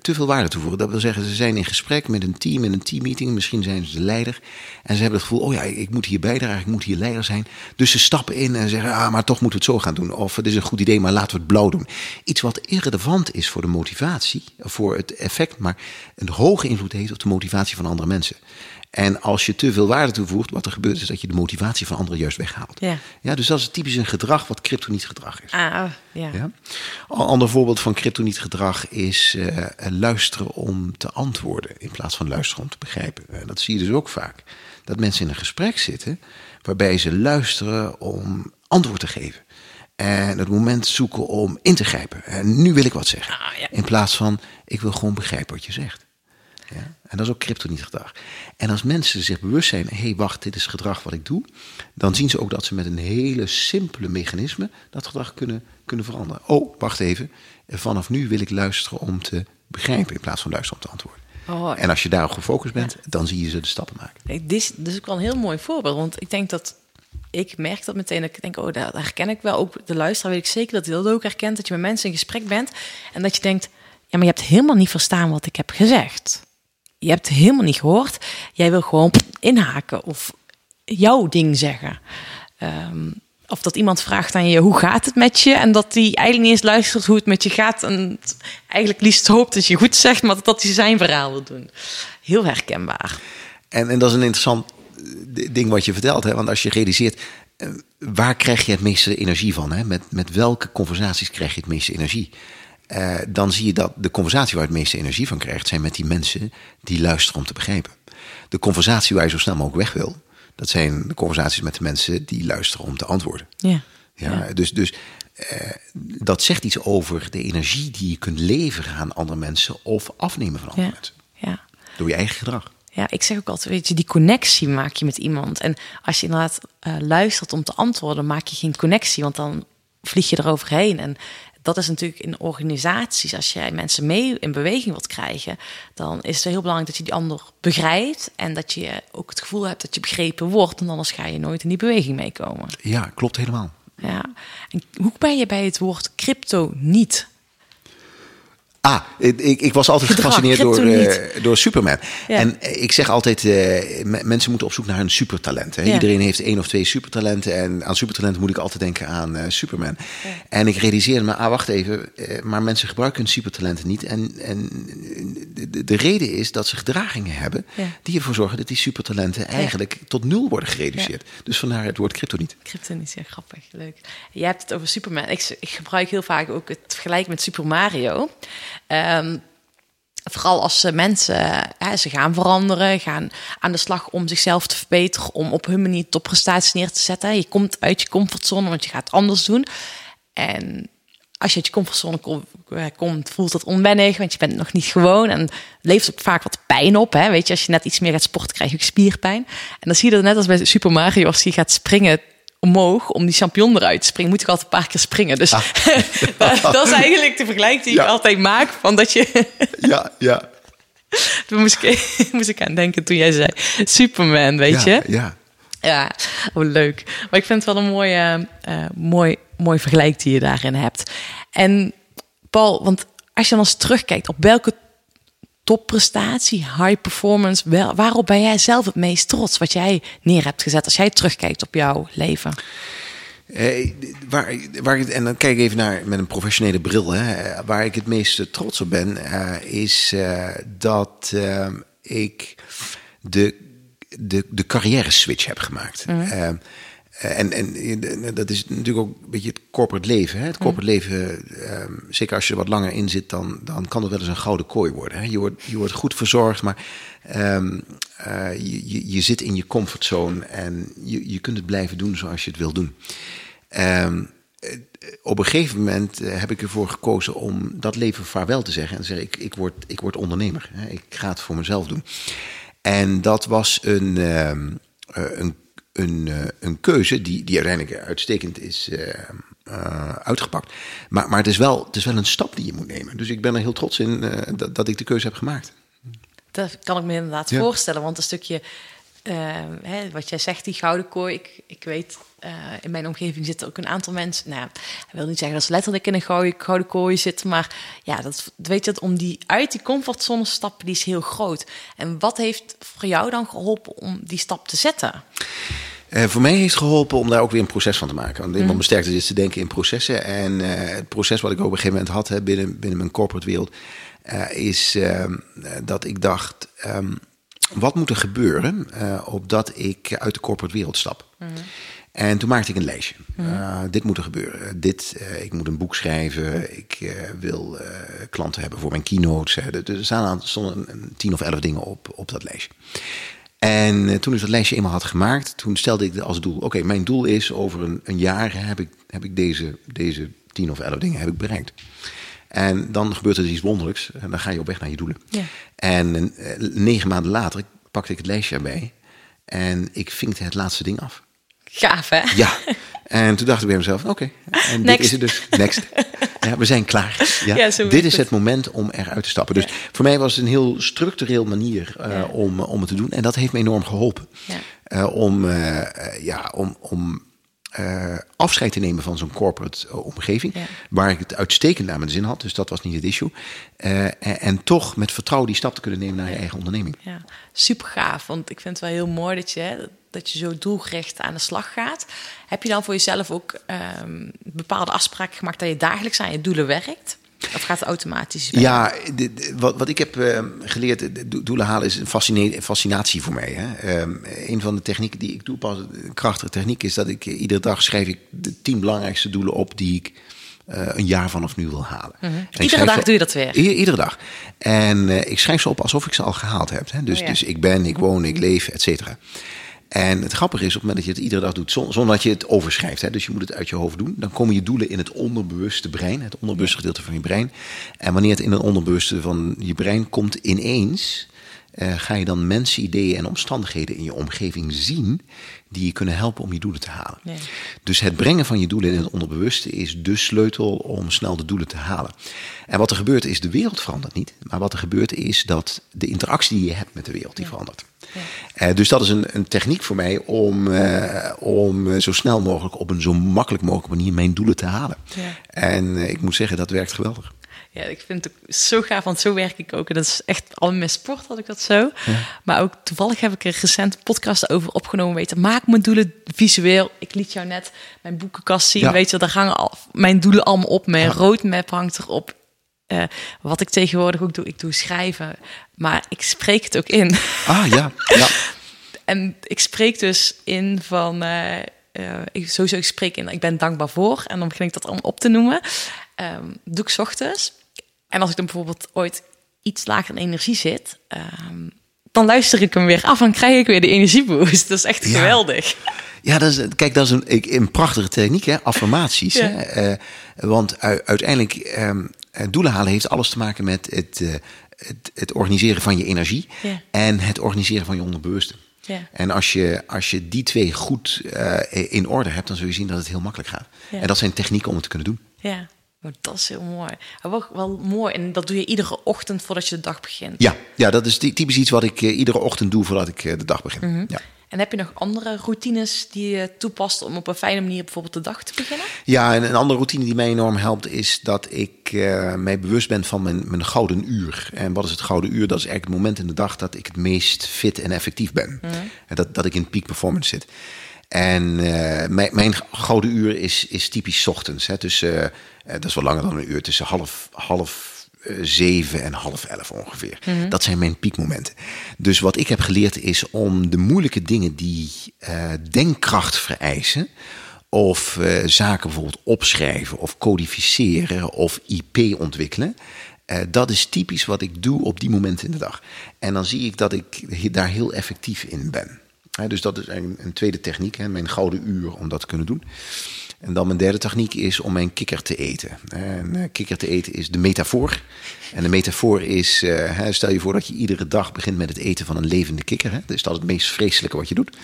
Te veel waarde toevoegen. Dat wil zeggen, ze zijn in gesprek met een team, in een teammeeting. Misschien zijn ze de leider. En ze hebben het gevoel, oh ja, ik moet hier bijdragen, ik moet hier leider zijn. Dus ze stappen in en zeggen, ah, maar toch moeten we het zo gaan doen. Of het is een goed idee, maar laten we het blauw doen. Iets wat irrelevant is voor de motivatie, voor het effect, maar een hoge invloed heeft op de motivatie van andere mensen. En als je te veel waarde toevoegt, wat er gebeurt is dat je de motivatie van anderen juist weghaalt.
Ja.
Ja, dus dat is typisch een gedrag wat kryptoniet gedrag is.
Ah, ja.
Ja. Een ander voorbeeld van kryptoniet gedrag is eh, luisteren om te antwoorden in plaats van luisteren om te begrijpen. Eh, dat zie je dus ook vaak. Dat mensen in een gesprek zitten waarbij ze luisteren om antwoord te geven. En het moment zoeken om in te grijpen. En nu wil ik wat zeggen.
Ah.
In plaats van ik wil gewoon begrijpen wat je zegt. Ja? En dat is ook kryptoniet gedrag. En als mensen zich bewust zijn, hé hey, wacht, dit is gedrag wat ik doe, dan zien ze ook dat ze met een hele simpele mechanisme dat gedrag kunnen, kunnen veranderen. Oh, wacht even, vanaf nu wil ik luisteren om te begrijpen in plaats van luisteren om te antwoorden.
Oh,
En als je daarop gefocust bent, dan zie je ze de stappen maken.
Dit is dus ook wel een heel mooi voorbeeld. Want ik denk dat ik merk dat meteen. Dat ik denk, oh, dat herken ik wel. Ook de luisteraar weet ik zeker dat hij dat ook herkent. Dat je met mensen in gesprek bent en dat je denkt, ja, maar je hebt helemaal niet verstaan wat ik heb gezegd. Je hebt helemaal niet gehoord. Jij wil gewoon inhaken of jouw ding zeggen. Ehm, of dat iemand vraagt aan je, hoe gaat het met je? En dat hij eigenlijk niet eens luistert hoe het met je gaat. En eigenlijk liefst hoopt dat je goed zegt, maar dat hij zijn verhaal wil doen. Heel herkenbaar.
En, en dat is een interessant eh, ding wat je vertelt. Hè? Want als je realiseert, eh, waar krijg je het meeste energie van? Hè? Met, met welke conversaties krijg je het meeste energie? Eh, dan zie je dat de conversatie waar je het meeste energie van krijgt... zijn met die mensen die luisteren om te begrijpen. De conversatie waar je zo snel mogelijk weg wil... dat zijn de conversaties met de mensen die luisteren om te antwoorden.
Ja.
Ja, Dus, dus eh, dat zegt iets over de energie die je kunt leveren aan andere mensen... of afnemen van andere
Ja.
mensen.
ja.
Door je eigen gedrag.
Ja, ik zeg ook altijd, weet je, die connectie maak je met iemand. En als je inderdaad eh, luistert om te antwoorden, maak je geen connectie, want dan vlieg je eroverheen. En dat is natuurlijk in organisaties, als jij mensen mee in beweging wilt krijgen, dan is het heel belangrijk dat je die ander begrijpt en dat je ook het gevoel hebt dat je begrepen wordt, want anders ga je nooit in die beweging meekomen.
Ja, klopt helemaal.
Ja. En hoe ben je bij het woord crypto niet?
Ah, ik, ik was altijd
Gedrag,
gefascineerd door,
kryptoniet.
eh, door Superman.
Ja.
En eh, ik zeg altijd, eh, me- mensen moeten op zoek naar een supertalent. Hè?
Ja.
Iedereen heeft één of twee supertalenten. En aan supertalenten moet ik altijd denken aan Superman. En ik realiseerde me, ah, wacht even. maar mensen gebruiken hun supertalenten niet. En, en de, de, de reden is dat ze gedragingen hebben... Die ervoor zorgen dat die supertalenten eigenlijk tot nul worden gereduceerd. Dus vandaar het woord crypto niet.
Crypto is ja grappig, leuk. Je hebt het over Superman. Ik, ik gebruik heel vaak ook het vergelijk met Super Mario. Ehm, vooral als ze mensen, hè, ze gaan veranderen, gaan aan de slag om zichzelf te verbeteren, om op hun manier topprestaties neer te zetten. Je komt uit je comfortzone, want je gaat anders doen. En als je uit je comfortzone eh, komt, voelt dat onwennig, want je bent nog niet gewoon. En levert ook vaak wat pijn op. Hè? Weet je, als je net iets meer gaat sporten, krijg je spierpijn. En dan zie je dat net als bij Super Mario, als hij gaat springen omhoog om die champignon eruit te springen, moet ik altijd een paar keer springen. Dus dat is eigenlijk de vergelijking die
Ja.
ik altijd maak. Van dat je,
Ja, ja.
toen moest ik, moest ik aan denken toen jij zei Superman, weet
ja,
je?
Ja.
Ja, oh, leuk. Maar ik vind het wel een mooie, eh, mooi, mooi vergelijk die je daarin hebt. En Paul, want als je dan eens terugkijkt op welke topprestatie, high performance, wel, waarop ben jij zelf het meest trots wat jij neer hebt gezet als jij terugkijkt op jouw leven?
Eh, waar, waar ik, en dan kijk ik even naar met een professionele bril. Hè, waar ik het meest trots op ben, eh, is eh, dat ik de, de, de carrière switch heb gemaakt. Eh, en, en eh, dat is natuurlijk ook een beetje het corporate leven. Hè? Het corporate leven, eh, zeker als je er wat langer in zit, dan, dan kan het wel eens een gouden kooi worden. Hè? Je, wordt, je wordt goed verzorgd, maar ehm, eh, je, je, zit in je comfortzone en je, je kunt het blijven doen zoals je het wil doen. Ehm, eh, op een gegeven moment eh, heb ik ervoor gekozen om dat leven vaarwel te zeggen. En te zeggen, ik, ik, word, ik word ondernemer. Hè? Ik ga het voor mezelf doen. En dat was een, ehm, eh, een, een, eh, een keuze die, die uiteindelijk uitstekend is eh, eh, uitgepakt. Maar, maar het, is wel, het is wel een stap die je moet nemen. Dus ik ben er heel trots in dat, dat ik de keuze heb gemaakt.
Dat kan ik me inderdaad
Ja.
voorstellen. Want een stukje, hè, wat jij zegt, die gouden kooi. Ik, ik weet, in mijn omgeving zitten ook een aantal mensen. Nou, ik wil niet zeggen dat ze letterlijk in een gouden, gouden kooi zitten. Maar ja, dat, weet je, dat om die uit die comfortzone te stappen, die is heel groot. En wat heeft voor jou dan geholpen om die stap te zetten?
Eh, voor mij heeft geholpen om daar ook weer een proces van te maken. Want iemand besterkt is te denken in processen. En eh, het proces wat ik ook op een gegeven moment had hè, binnen, binnen mijn corporate wereld, eh, is ehm, eh, dat ik dacht: ehm, wat moet er gebeuren opdat ik uit de corporate wereld stap? En toen maakte ik een lijstje. Eh, dit moet er gebeuren. Dit, ik moet een boek schrijven. Ik wil klanten hebben voor mijn keynotes. Er staan aan- stonden tien of elf dingen op, op dat lijstje. En eh, toen ik dat lijstje eenmaal had gemaakt, toen stelde ik als doel: oké, mijn doel is over een, een jaar heb ik, heb ik deze, deze tien of elf dingen heb ik bereikt. En dan gebeurt er iets wonderlijks en dan ga je op weg naar je doelen.
Ja.
En eh, negen maanden later pakte ik het lijstje erbij en ik vinkte het laatste ding af.
Gaaf, hè?
Ja. En toen dacht ik bij mezelf, oké, en dit is het dus. Next. Ja, we zijn klaar. Ja. Dit is
het.
moment om eruit te stappen. Dus voor mij was het een heel structureel manier eh, om, om het te doen. En dat heeft me enorm geholpen. Eh, om, eh, ja, om, om afscheid te nemen van zo'n corporate omgeving.
Ja.
Waar ik het uitstekend naar mijn zin had. Dus dat was niet het issue. En, en toch met vertrouwen die stap te kunnen nemen naar je eigen onderneming.
Ja, super gaaf. Want ik vind het wel heel mooi dat je, hè, dat je zo doelgericht aan de slag gaat. Heb je dan voor jezelf ook ehm, bepaalde afspraken gemaakt dat je dagelijks aan je doelen werkt? Of gaat het automatisch?
Ja, wat, wat ik heb eh, geleerd, do- doelen halen is een fascine- fascinatie voor mij. Hè. Ehm, een van de technieken die ik toepas, een krachtige techniek, is dat ik eh, iedere dag schrijf ik de tien belangrijkste doelen op die ik eh, een jaar vanaf nu wil halen.
Mhm. Iedere dag
ze-
doe je dat weer?
I- iedere dag. En eh, ik schrijf ze op alsof ik ze al gehaald heb. Hè. Dus,
Oh ja.
dus ik ben, ik woon, ik leef, et cetera. En het grappige is, op het moment dat je het iedere dag doet, zon- zonder dat je het overschrijft, hè, dus je moet het uit je hoofd doen, dan komen je doelen in het onderbewuste brein, het onderbewuste gedeelte van je brein. En wanneer het in het onderbewuste van je brein komt ineens, eh, ga je dan mensen, ideeën en omstandigheden in je omgeving zien die je kunnen helpen om je doelen te halen.
Ja.
Dus het brengen van je doelen in het onderbewuste is de sleutel om snel de doelen te halen. En wat er gebeurt is, de wereld verandert niet. Maar wat er gebeurt is dat de interactie die je hebt met de wereld, die verandert. Eh, dus dat is een, een techniek voor mij om, eh, om eh, zo snel mogelijk op een zo makkelijk mogelijke manier mijn doelen te halen.
Ja.
En ik moet zeggen, dat werkt geweldig.
Ja, ik vind het ook zo gaaf, want zo werk ik ook. En dat is echt al mijn sport had ik dat zo. Maar ook toevallig heb ik er recent een podcast over opgenomen. Weet je, maak mijn doelen visueel. Ik liet jou net mijn boekenkast zien.
Ja.
Weet je, daar hangen al mijn doelen allemaal op. Mijn roadmap hangt erop. Eh, wat ik tegenwoordig ook doe, ik doe schrijven. Maar ik spreek het ook in.
Ah ja, ja.
En ik spreek dus in van. eh, ik, sowieso, ik spreek in. Ik ben dankbaar voor. En dan begin ik dat allemaal op te noemen. Ehm, doe ik 's ochtends. En als ik dan bijvoorbeeld ooit iets lager in energie zit. ehm, dan luister ik hem weer af en krijg ik weer de energieboost. Dat is echt
Ja.
geweldig.
Ja, dat is, kijk, dat is een, ik- een prachtige techniek, hè? affirmaties.
Ja.
Hè? Eh, want uiteindelijk, ehm, eh, doelen halen heeft alles te maken met het, eh, het, het organiseren van je energie
Ja.
en het organiseren van je onderbewuste.
Ja.
En als je, als je die twee goed eh, in orde hebt, dan zul je zien dat het heel makkelijk gaat. En dat zijn technieken om het te kunnen doen.
Ja, dat is heel mooi. Wel, wel mooi. En dat doe je iedere ochtend voordat je de dag begint.
Ja, ja dat is ty- typisch iets wat ik eh, iedere ochtend doe voordat ik eh, de dag begin.
Mhm.
ja.
En heb je nog andere routines die je toepast om op een fijne manier bijvoorbeeld de dag te beginnen?
Ja, en een andere routine die mij enorm helpt is dat ik eh, mij bewust ben van mijn, mijn gouden uur. En wat is het gouden uur? Dat is eigenlijk het moment in de dag dat ik het meest fit en effectief ben. En dat, dat ik in peak performance zit. En eh, mijn, mijn gouden uur is, is typisch ochtends. Hè. Dus, eh, eh, dat is wel langer dan een uur. Tussen half, half zeven en half elf ongeveer. Dat zijn mijn piekmomenten. Dus wat ik heb geleerd is om de moeilijke dingen die denkkracht vereisen of zaken bijvoorbeeld opschrijven of codificeren of IP ontwikkelen. dat is typisch wat ik doe op die momenten in de dag. En dan zie ik dat ik daar heel effectief in ben. Hè, dus dat is een, een tweede techniek, hè, mijn gouden uur om dat te kunnen doen. En dan mijn derde techniek is om mijn kikker te eten. En eh, kikker te eten is de metafoor. En de metafoor is, eh, stel je voor dat je iedere dag begint met het eten van een levende kikker. Hè? Dus dat is het meest vreselijke wat je doet.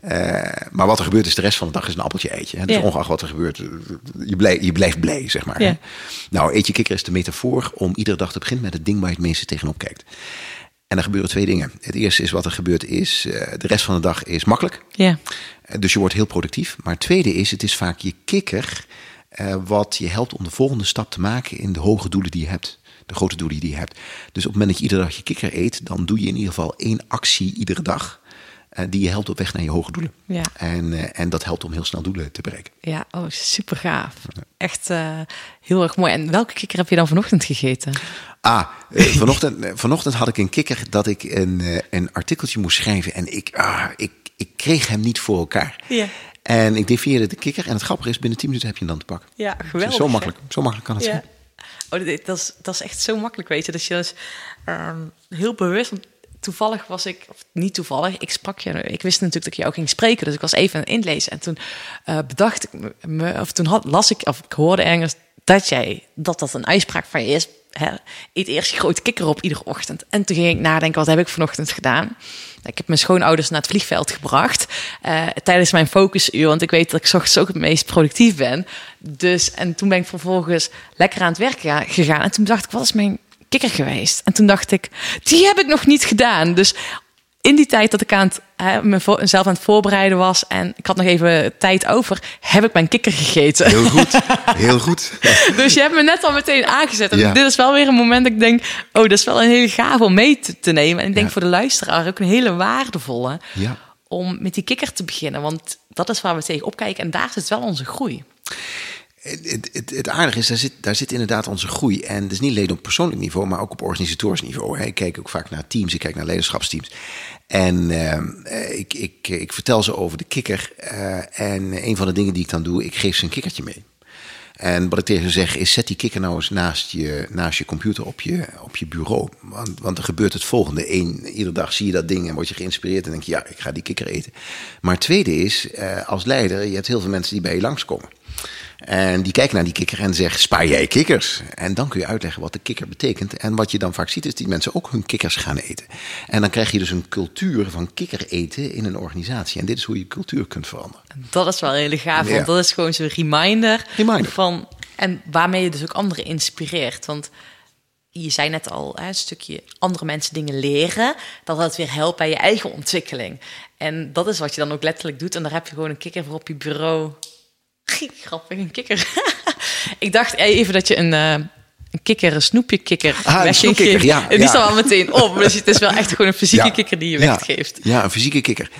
Eh, maar wat er gebeurt is de rest van de dag is een appeltje eitje. Hè? Dus
Ja.
ongeacht wat er gebeurt, je, blij, je blijft blij, zeg maar.
Ja.
Nou, eet je kikker is de metafoor om iedere dag te beginnen met het ding waar je het meeste tegenop kijkt. En er gebeuren twee dingen. Het eerste is wat er gebeurt is, eh, de rest van de dag is makkelijk.
Ja.
Eh, Dus je wordt heel productief. Maar het tweede is, het is vaak je kikker eh, wat je helpt om de volgende stap te maken in de hoge doelen die je hebt. De grote doelen die je hebt. Dus op het moment dat je iedere dag je kikker eet, dan doe je in ieder geval één actie iedere dag. die je helpt op weg naar je hoge doelen.
Ja.
En, en dat helpt om heel snel doelen te bereiken.
Ja, oh, super gaaf. Echt heel erg mooi. En welke kikker heb je dan vanochtend gegeten?
Ah, eh, vanochtend, eh, vanochtend had ik een kikker dat ik een, eh, een artikeltje moest schrijven. En ik, ah, ik, ik kreeg hem niet voor elkaar.
Ja.
En ik definieerde de kikker. En het grappige is, binnen 10 minuten heb je hem dan te pakken.
Ja, geweldig.
Zo makkelijk, zo makkelijk kan het
Ja.
zijn.
Oh, dit- dat, is, dat is echt zo makkelijk, weet je. Dat je dus ehm, heel bewust... Toevallig was ik... Of niet toevallig, ik sprak je... Ik wist natuurlijk dat ik jou ging spreken. Dus ik was even aan het inlezen. En toen bedacht ik me... Of toen had, las ik... Of ik hoorde ergens dat jij... Dat dat een uitspraak van je is. Hè, eet eerst je grote kikker op iedere ochtend. En toen ging ik nadenken, wat heb ik vanochtend gedaan? Ik heb mijn schoonouders naar het vliegveld gebracht eh, tijdens mijn focusuur, want ik weet dat ik ochtends ook het meest productief ben. Dus, en toen ben ik vervolgens lekker aan het werk ga- gegaan. En toen dacht ik, wat is mijn kikker geweest? En toen dacht ik, die heb ik nog niet gedaan. Dus in die tijd dat ik aan het, hè, mezelf aan het voorbereiden was en ik had nog even tijd over, heb ik mijn kikker gegeten.
Heel goed, heel goed.
Dus je hebt me net al meteen aangezet. En
Ja.
dit is wel weer een moment dat ik denk, oh, dat is wel een hele gave om mee te, te nemen. En ik denk
Ja.
voor de luisteraar ook een hele waardevolle
Ja.
om met die kikker te beginnen. Want dat is waar we tegen opkijken en daar zit wel onze groei.
Het, het, het, aardige is, daar zit, daar zit inderdaad onze groei. En dat is niet alleen op persoonlijk niveau, maar ook op organisatorisch niveau. Ik kijk ook vaak naar teams, ik kijk naar leiderschapsteams. En ehm, eh, ik, ik, ik vertel ze over de kikker. eh, en een van de dingen die ik dan doe, ik geef ze een kikkertje mee. En wat ik tegen ze zeg is, zet die kikker nou eens naast je, naast je computer op je, op je bureau. Want, want er gebeurt het volgende. Eén, iedere dag zie je dat ding en word je geïnspireerd en denk je, ja, ik ga die kikker eten. Maar het tweede is, eh, als leider, je hebt heel veel mensen die bij je langskomen. En die kijken naar die kikker en zeggen, spaar jij kikkers? En dan kun je uitleggen wat de kikker betekent. En wat je dan vaak ziet, is die mensen ook hun kikkers gaan eten. En dan krijg je dus een cultuur van kikker eten in een organisatie. En dit is hoe je cultuur kunt veranderen.
Dat is wel een hele gaaf,
Ja.
want dat is gewoon zo'n reminder,
Reminder.
van en waarmee je dus ook anderen inspireert. Want je zei net al, hè, een stukje andere mensen dingen leren, dat dat weer helpt bij je eigen ontwikkeling. En dat is wat je dan ook letterlijk doet. En daar heb je gewoon een kikker voor op je bureau. Grappig, een kikker. ik dacht even dat je een, eh, een kikker, een snoepje kikker
Ah, een snoepkikker, ja,
En die
ja.
staat al meteen op. Dus het is wel echt gewoon een fysieke
Ja.
kikker die je weggeeft.
Ja, een fysieke kikker.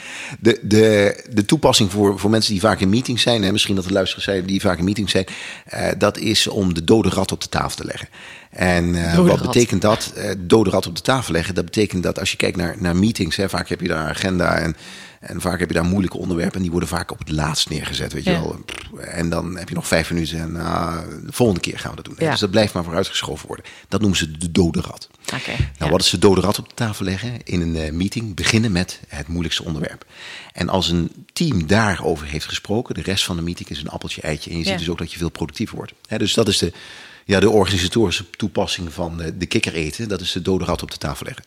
De, de, de toepassing voor, voor mensen die vaak in meetings zijn, hè, misschien dat er luisteraars zijn die vaak in meetings zijn, eh, dat is om de dode rat op de tafel te leggen. En eh, wat
rat.
betekent dat? Dode rat op de tafel leggen. Dat betekent dat als je kijkt naar, naar meetings, hè, vaak heb je daar een agenda en, en vaak heb je daar moeilijke onderwerpen en die worden vaak op het laatst neergezet. Weet je
Ja.
wel. En dan heb je nog vijf minuten en ah, de volgende keer gaan we dat doen.
Ja.
Dus dat blijft maar vooruitgeschoven worden. Dat noemen ze de dode rat.
Oké,
Nou,
ja.
wat is de dode rat op de tafel leggen? In een eh, meeting beginnen met het moeilijkste onderwerp. En als een team daarover heeft gesproken, de rest van de meeting is een appeltje eitje. En je ziet dus ook dat je veel productiever wordt. Dus dat is de, ja, de organisatorische toepassing van eh, de kikker eten. Dat is de dode rat op de tafel leggen.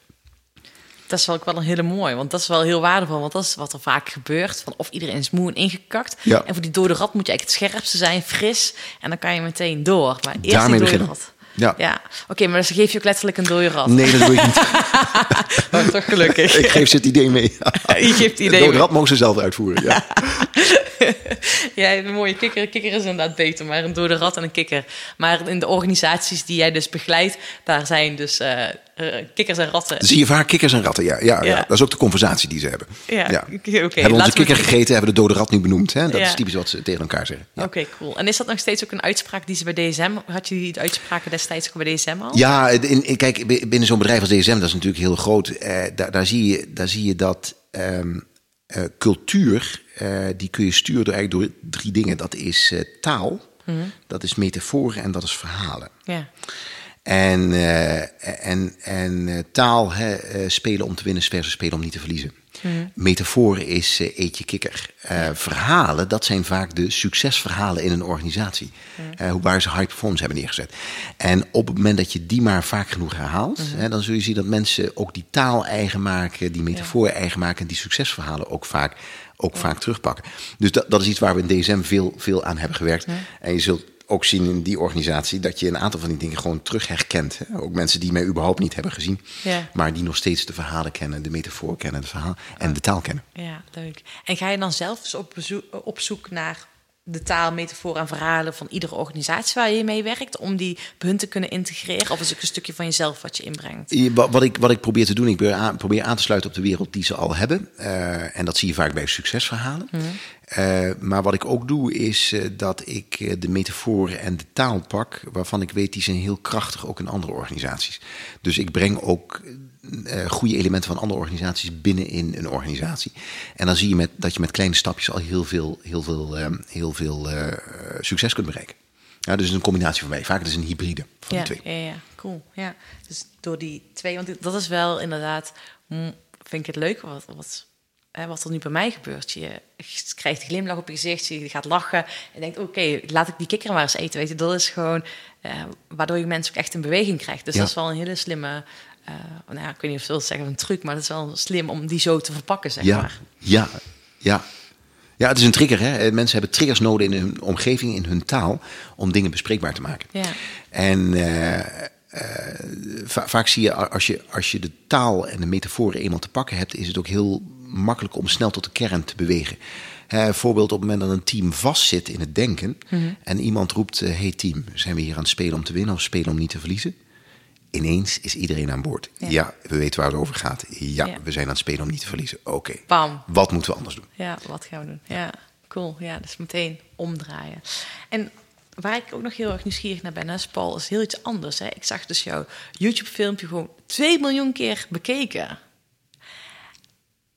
Dat is wel ook wel een hele mooie, want dat is wel heel waardevol. Want dat is wat er vaak gebeurt. Van of iedereen is moe en ingekakt.
Ja.
En voor die dode rat moet je eigenlijk het scherpste zijn, fris. En dan kan je meteen door. Maar eerst
Daarmee
die dode
beginnen.
rat.
Ja.
ja. Oké, maar dus geef je ook letterlijk een dode rat.
Nee, dat doe ik niet.
Oh, toch gelukkig.
ik geef ze het idee mee.
Je geeft het
De
idee
dode rat mogen ze zelf uitvoeren. Ja.
Ja, een mooie kikker. Kikker is inderdaad beter, maar een dode rat en een kikker. Maar in de organisaties die jij dus begeleidt, daar zijn dus eh, eh, kikkers en ratten.
Zie je vaak kikkers en ratten? Ja, ja, ja.
Ja.
dat is ook de conversatie die ze hebben.
Ja, oké, oké.
Hebben onze
we
kikker gegeten, hebben de dode rat nu benoemd. Hè? Dat
Ja.
is typisch wat ze tegen elkaar zeggen. Ja.
Oké, cool. En is dat nog steeds ook een uitspraak die ze bij DSM... Had je die uitspraken destijds ook bij DSM al?
Ja, in, in- kijk, binnen zo'n bedrijf als DSM, dat is natuurlijk heel groot. Eh, daar, daar, zie je, daar zie je dat ehm, eh, cultuur, die kun je sturen door, eigenlijk door drie dingen. Dat is taal, dat is metaforen en dat is verhalen.
Ja.
En, eh, en, en eh, taal, hè, eh, spelen om te winnen versus spelen om niet te verliezen. Metaforen is eh, eet je kikker. Verhalen, dat zijn vaak de succesverhalen in een organisatie. Hoe waar ze high performance hebben neergezet. En op het moment dat je die maar vaak genoeg herhaalt, hè, dan zul je zien dat mensen ook die taal eigen maken, die metaforen eigen maken en die succesverhalen ook vaak, ook vaak terugpakken. Dus dat, dat is iets waar we in DSM veel, veel aan hebben gewerkt. En je zult ook zien in die organisatie dat je een aantal van die dingen gewoon terug herkent. Hè? Ook mensen die mij überhaupt niet hebben gezien,
Ja.
maar die nog steeds de verhalen kennen, de metafoor kennen, het verhaal en de taal kennen.
Ja, leuk. En ga je dan zelf op, bezoek, op zoek naar de taal, metaforen en verhalen van iedere organisatie waar je mee werkt, om die bij hun te kunnen integreren? Of is het een stukje van jezelf wat je inbrengt?
Wat ik, wat ik probeer te doen, ik probeer aan, te sluiten op de wereld die ze al hebben. Eh, en dat zie je vaak bij succesverhalen. Eh, maar wat ik ook doe, is eh, dat ik de metaforen en de taal pak, waarvan ik weet die zijn heel krachtig ook in andere organisaties. Dus ik breng ook goede elementen van andere organisaties binnen in een organisatie. En dan zie je met, dat je met kleine stapjes al heel veel, heel veel, eh, heel veel eh, succes kunt bereiken. Ja, dus een combinatie van mij. Vaak is een hybride van
Ja,
de twee.
ja, ja, cool. Ja. Dus door die twee, want dat is wel inderdaad, mm, vind ik het leuk, wat, wat hè, wat er nu bij mij gebeurt. Je krijgt een glimlach op je gezicht, je gaat lachen en denkt, oké, laat ik die kikker maar eens eten. Weet je, dat is gewoon eh, waardoor je mensen ook echt in beweging krijgt. Dus
Ja.
dat is wel een hele slimme, eh, nou ja, ik weet niet of ik wil zeggen een truc, maar dat is wel slim om die zo te verpakken, zeg
Ja,
maar.
ja, ja. Ja, het is een trigger. Hè? Eh, Mensen hebben triggers nodig in hun omgeving, in hun taal, om dingen bespreekbaar te maken.
Ja.
En eh, va- vaak zie je als, je, als je de taal en de metaforen eenmaal te pakken hebt, is het ook heel makkelijk om snel tot de kern te bewegen. Eh, voorbeeld op het moment dat een team vastzit in het denken en iemand roept: Hey team, zijn we hier aan het spelen om te winnen of spelen om niet te verliezen? Ineens is iedereen aan boord.
Ja.
Ja, we weten waar het over gaat. Ja,
Ja.
we zijn aan het spelen om niet te verliezen. Oké.
Bam.
Wat moeten we anders doen?
Ja, wat gaan we doen? Ja, cool. Ja, dus meteen omdraaien. En waar ik ook nog heel erg nieuwsgierig naar ben, is Paul, is heel iets anders. Hè? Ik zag dus jouw YouTube-filmpje gewoon 2 miljoen keer bekeken.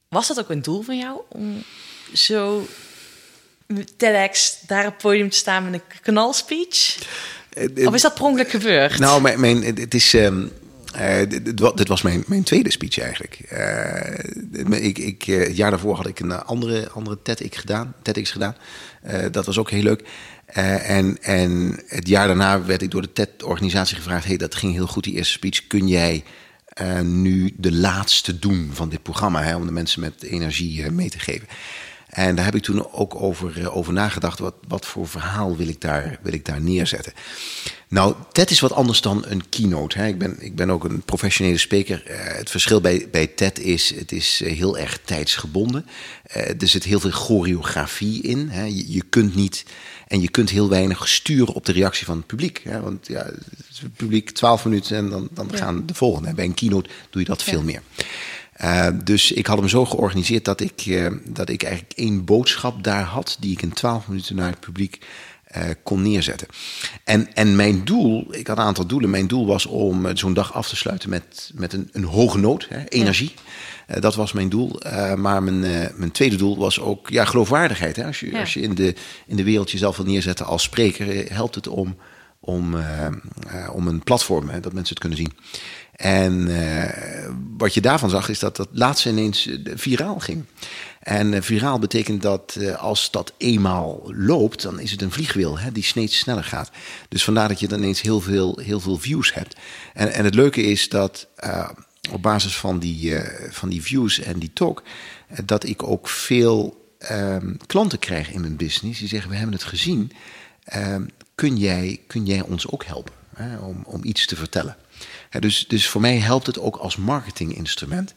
Was dat ook een doel van jou om zo TEDx daar op het podium te staan met een knalspeech? Of is dat per ongeluk gebeurd?
Nou, mijn, mijn, het is. ehm, eh, dit, dit wa- dit was mijn, mijn tweede speech eigenlijk. Eh, ik, ik, eh, het jaar daarvoor had ik een eh, andere, andere TEDx gedaan. TEDx gedaan. Eh, dat was ook heel leuk. Eh, en, en het jaar daarna werd ik door de TED-organisatie gevraagd... hey, dat ging heel goed, die eerste speech. Kun jij eh, nu de laatste doen van dit programma... Hè, om de mensen met energie eh, mee te geven? En daar heb ik toen ook over, eh, over nagedacht. Wat, wat voor verhaal wil ik, daar, wil ik daar neerzetten? Nou, TED is wat anders dan een keynote. Hè. Ik, ben, ik ben ook een professionele spreker. Eh, het verschil bij, bij TED is, het is eh, heel erg tijdsgebonden. Eh, er zit heel veel choreografie in. Hè. Je, je kunt niet en je kunt heel weinig sturen op de reactie van het publiek. Hè. Want ja, het publiek 12 minuten en dan, dan gaan de volgende. Bij een keynote doe je dat veel meer. Uh, dus ik had hem zo georganiseerd dat ik, uh, dat ik eigenlijk één boodschap daar had... die ik in twaalf minuten naar het publiek uh, kon neerzetten. En, en mijn doel, ik had een aantal doelen. Mijn doel was om zo'n dag af te sluiten met, met een, een hoge noot, hè, energie. Ja. dat was mijn doel. maar mijn, mijn tweede doel was ook ja, geloofwaardigheid. Hè. Als, je, ja. als je in de, in de wereld jezelf wil neerzetten als spreker... helpt het om, om, om een platform, hè, dat mensen het kunnen zien... En uh, wat je daarvan zag, is dat dat laatste ineens viraal ging. En uh, viraal betekent dat als dat eenmaal loopt, dan is het een vliegwiel hè, die steeds sneller gaat. Dus vandaar dat je dan ineens heel veel, heel veel views hebt. En, en het leuke is dat op basis van die, van die views en die talk, dat ik ook veel ehm, klanten krijg in mijn business die zeggen: We hebben het gezien. Ehm, kun, jij, kun jij ons ook helpen hè, om, om iets te vertellen? Dus, dus voor mij helpt het ook als marketinginstrument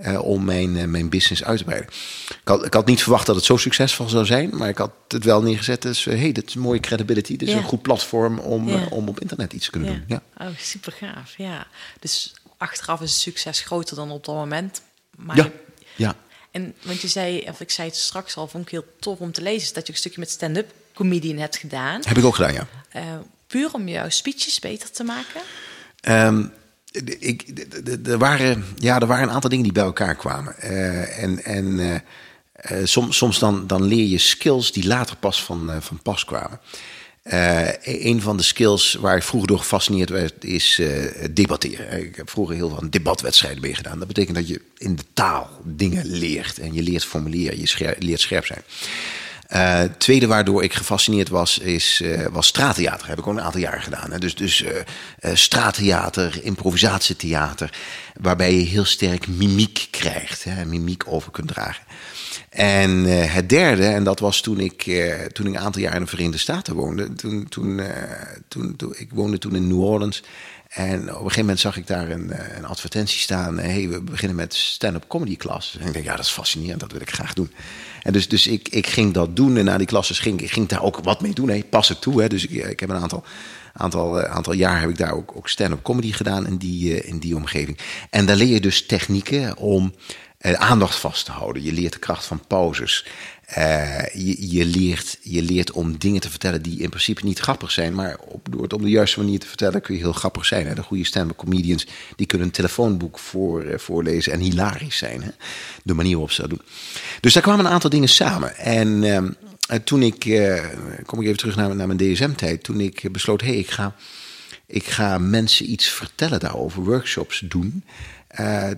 uh, om mijn, uh, mijn business uit te breiden. Ik had, ik had niet verwacht dat het zo succesvol zou zijn, maar ik had het wel neergezet. Dus hey, dit is een mooie credibility. Dit is
Ja.
een goed platform om,
Ja.
om op internet iets te kunnen doen. Ja.
Oh, super gaaf. Ja. Dus achteraf is het succes groter dan op dat moment. Maar
Ja. ja.
En want je zei, of ik zei het straks al, vond ik heel tof om te lezen, is dat je een stukje met stand-up comedian hebt gedaan.
Heb ik ook gedaan, ja.
Eh, puur om jouw speeches beter te maken.
D- ik, er, waren, ja, er waren een aantal dingen die bij elkaar kwamen. Eh, en en eh, eh, soms, soms dan, dan leer je skills die later pas van, van pas kwamen. Eh, een van de skills waar ik vroeger door gefascineerd werd, is debatteren. Ik heb vroeger heel veel debatwedstrijden meegedaan. Dat betekent dat je in de taal dingen leert en je leert formuleren, je leert scherp zijn. Het tweede waardoor ik gefascineerd was, is, eh, was straattheater. Heb ik ook een aantal jaren gedaan. Hè. Dus, dus eh, straattheater, improvisatietheater, waarbij je heel sterk mimiek krijgt, hè, mimiek over kunt dragen. En het derde, en dat was toen ik, toen ik een aantal jaar in de Verenigde Staten woonde. Toen, toen, toen, toen, ik woonde toen in New Orleans. En op een gegeven moment zag ik daar een, een advertentie staan. Hey, we beginnen met stand-up comedy klas. En ik denk, ja, dat is fascinerend, dat wil ik graag doen. En dus, dus ik, ik ging dat doen. En na die klasses ging ik ging daar ook wat mee doen. Hey, pas het toe. Hè. Dus ik, ik heb een aantal, aantal, eh, aantal jaar heb ik daar ook, ook stand-up comedy gedaan in die, eh, in die omgeving. En daar leer je dus technieken om eh, aandacht vast te houden. Je leert de kracht van pauzes. Eh, je, je, leert, je leert om dingen te vertellen die in principe niet grappig zijn. Maar op, door het op de juiste manier te vertellen kun je heel grappig zijn. Hè? De goede stand-up comedians die kunnen een telefoonboek voor, eh, voorlezen en hilarisch zijn. Hè? De manier waarop ze dat doen. Dus daar kwamen een aantal dingen samen. En ehm, eh, toen ik, kom ik even terug naar, naar mijn DSM-tijd. Toen ik besloot, hé, hey, ik ga... ik ga mensen iets vertellen daarover, workshops doen.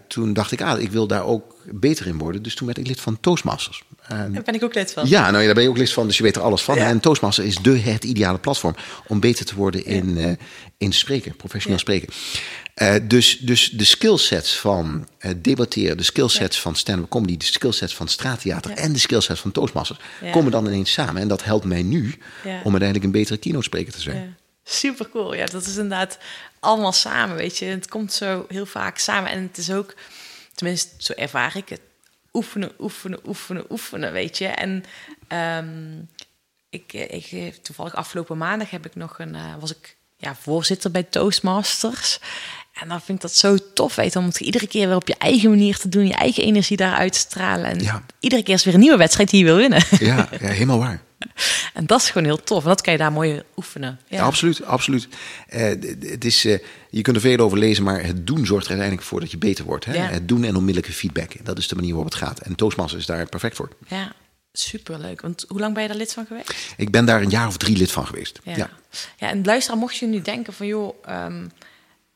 Toen dacht ik, ah, ik wil daar ook beter in worden. Dus toen werd ik lid van Toastmasters. En-
Daar ben ik ook lid van.
ja, nou ja, daar ben je ook lid van, dus je weet er alles van.
Ja.
En Toastmaster is de, het ideale platform om beter te worden in, eh, in spreken, professioneel spreken. Eh, dus, dus de skillsets van eh, debatteren, de skillsets van stand-up comedy, de skillsets van straattheater en de skillsets van Toastmasters komen dan ineens samen. En dat helpt mij nu om uiteindelijk een betere keynote spreker te zijn.
Ja. Super cool. Ja, dat is inderdaad allemaal samen, weet je. Het komt zo heel vaak samen. En het is ook, tenminste, zo ervaar ik het. Oefenen, oefenen, oefenen, oefenen, weet je. En ehm, ik, eh, ik, eh, toevallig afgelopen maandag heb ik nog een, eh, was ik ja, voorzitter bij Toastmasters. En dan vind ik dat zo tof, weet je, om het iedere keer weer op je eigen manier te doen, je eigen energie daaruit te stralen. En
Ja.
iedere keer is weer een nieuwe wedstrijd die je wil winnen.
Ja, ja, helemaal waar.
en dat is gewoon heel tof. En dat kan je daar mooi oefenen.
Ja. absoluut, absoluut. Eh, het is, eh, je kunt er veel over lezen, maar het doen zorgt er uiteindelijk voor dat je beter wordt. Hè?
Ja.
Het doen en onmiddellijke feedback. Dat is de manier waarop het gaat. En Toastmasters is daar perfect voor.
Ja, superleuk. Want hoe lang ben je daar lid van geweest?
Ik ben daar een jaar of drie lid van geweest.
Ja.
Ja.
ja. en luisteraar, mocht je nu denken van... joh, ehm,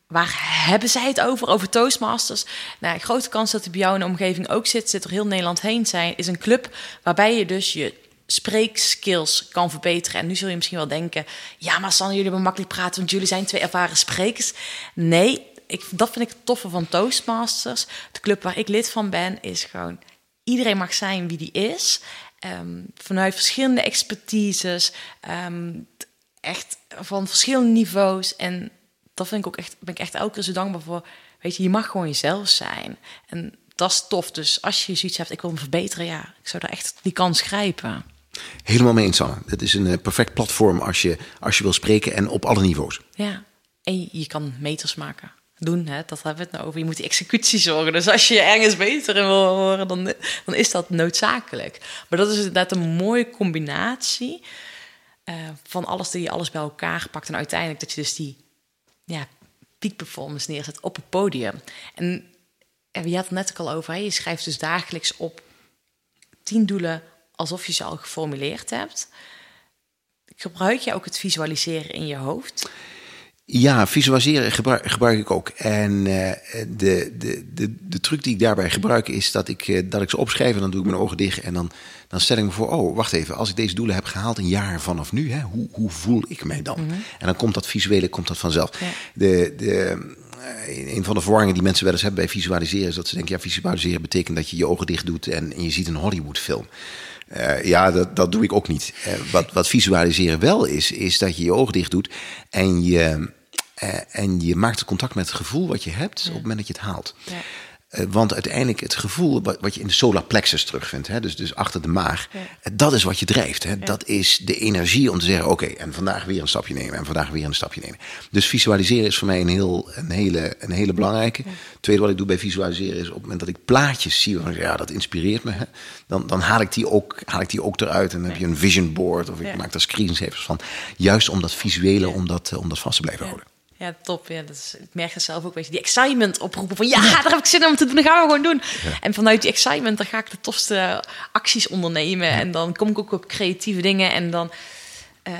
waar hebben zij het over? Over Toastmasters? Nou, grote kans dat die bij jou in de omgeving ook zit. Zit er heel Nederland heen zijn. Is een club waarbij je dus je spreekskills kan verbeteren. En nu zul je misschien wel denken... ja, maar Sanne, jullie hebben makkelijk praten... want jullie zijn twee ervaren sprekers. Nee, ik, dat vind ik het toffe van Toastmasters. De club waar ik lid van ben is gewoon... iedereen mag zijn wie die is... Ehm, vanuit verschillende expertises, ehm, echt van verschillende niveaus. En dat vind ik ook echt, ben ik echt elke keer zo dankbaar voor. Weet je, je mag gewoon jezelf zijn. En dat is tof. Dus als je zoiets hebt, ik wil me verbeteren, ja, ik zou daar echt die kans grijpen.
Helemaal mee eens, Sanne. Het is een eh, perfect platform als je, als je wil spreken en op alle niveaus.
Ja, en je, kan meters maken. Doen, hè? dat hebben we het nou over. Je moet die executie zorgen. Dus als je ergens beter wil horen, dan, dan is dat noodzakelijk. Maar dat is inderdaad een mooie combinatie eh, van alles die je alles bij elkaar pakt. En uiteindelijk dat je dus die ja, peak performance neerzet op het podium. En, en je had het net ook al over, je schrijft dus dagelijks op tien doelen alsof je ze al geformuleerd hebt. Gebruik je ook het visualiseren in je hoofd?
Ja, visualiseren gebruik, gebruik ik ook. En eh, de, de, de, de truc die ik daarbij gebruik is dat ik, eh, dat ik ze opschrijf en dan doe ik mijn ogen dicht. En dan, dan stel ik me voor, oh, wacht even, als ik deze doelen heb gehaald een jaar vanaf nu, hè, hoe, hoe voel ik mij dan? En dan komt dat visuele komt dat vanzelf.
Ja.
De, de, eh, een van de verwarringen die mensen wel eens hebben bij visualiseren is dat ze denken, ja, visualiseren betekent dat je je ogen dicht doet en, en je ziet een Hollywoodfilm. Eh, ja, dat, dat doe ik ook niet. Eh, wat, wat visualiseren wel is, is dat je je ogen dicht doet en je, eh, en je maakt contact met het gevoel wat je hebt op het moment dat je het haalt.
Ja.
Eh, want uiteindelijk het gevoel wat, je in de solar plexus terugvindt, hè, dus, dus achter de maag,
Ja.
eh, dat is wat je drijft. Hè. Dat is de energie om te zeggen, oké, en vandaag weer een stapje nemen en vandaag weer een stapje nemen. Dus visualiseren is voor mij een, heel, een, hele, een hele belangrijke. Tweede wat ik doe bij visualiseren is op het moment dat ik plaatjes zie, waarvan ja, dat inspireert me, hè, dan, dan haal, ik die ook, haal ik die ook eruit en dan heb je een vision board of ik maak daar screensavers van. Juist om dat visuele, om, dat, eh, om dat vast te blijven houden.
Ja, top. Ja, dat is, ik merk het zelf ook. Weet je, die excitement oproepen van ja, daar heb ik zin in om te doen. Dat gaan we gewoon doen. En vanuit die excitement dan ga ik de tofste acties ondernemen. En dan kom ik ook op creatieve dingen. En dan eh,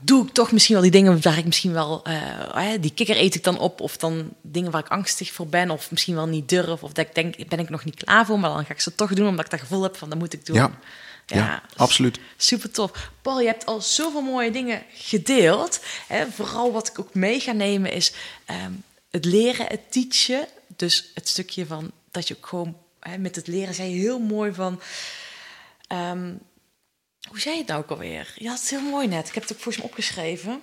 doe ik toch misschien wel die dingen waar ik misschien wel... eh, hè, die kikker eet ik dan op. Of dan dingen waar ik angstig voor ben. Of misschien wel niet durf. Of dat ik denk, ben ik nog niet klaar voor. Maar dan ga ik ze toch doen. Omdat ik dat gevoel heb van, dat moet ik doen.
Ja. Ja, absoluut.
Super tof. Paul, je hebt al zoveel mooie dingen gedeeld. Hè, vooral wat ik ook mee ga nemen is ehm, het leren, het teachen. Dus het stukje van dat je ook gewoon hè, met het leren zei je heel mooi van. ehm, hoe zei je het nou ook alweer? Ja, het is heel mooi net. Ik heb het ook voor je opgeschreven.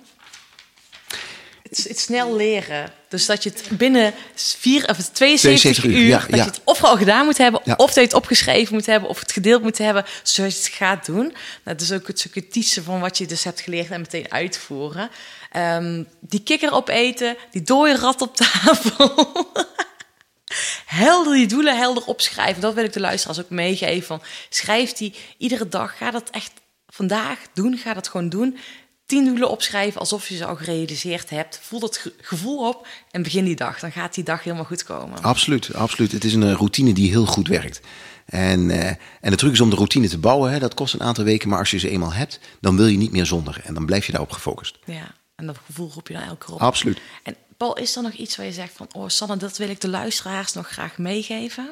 Het, het snel leren. Dus dat je het binnen vier, of 72,
72 uur,
uur,
ja,
dat
ja.
je het of al gedaan moet hebben,
Ja.
of dat je het opgeschreven moet hebben, of het gedeeld moet hebben, zodat je het gaat doen. Nou, dat is ook het stukje teachen van wat je dus hebt geleerd en meteen uitvoeren. Ehm, die kikker opeten, die dode rat op tafel. helder die doelen helder opschrijven. Dat wil ik de luisteraars ook meegeven. Van, schrijf die iedere dag. Ga dat echt vandaag doen. Ga dat gewoon doen. Tien doelen opschrijven alsof je ze al gerealiseerd hebt. Voel dat ge- gevoel op en begin die dag. Dan gaat die dag helemaal goed komen.
Absoluut, absoluut. Het is een eh, routine die heel goed werkt. En, eh, en de truc is om de routine te bouwen. Hè, dat kost een aantal weken, maar als je ze eenmaal hebt, dan wil je niet meer zonder. En dan blijf je daarop gefocust.
Ja, En dat gevoel roep je dan elke keer op.
Absoluut.
En Paul, is er nog iets waar je zegt van... Oh, Sanne, dat wil ik de luisteraars nog graag meegeven?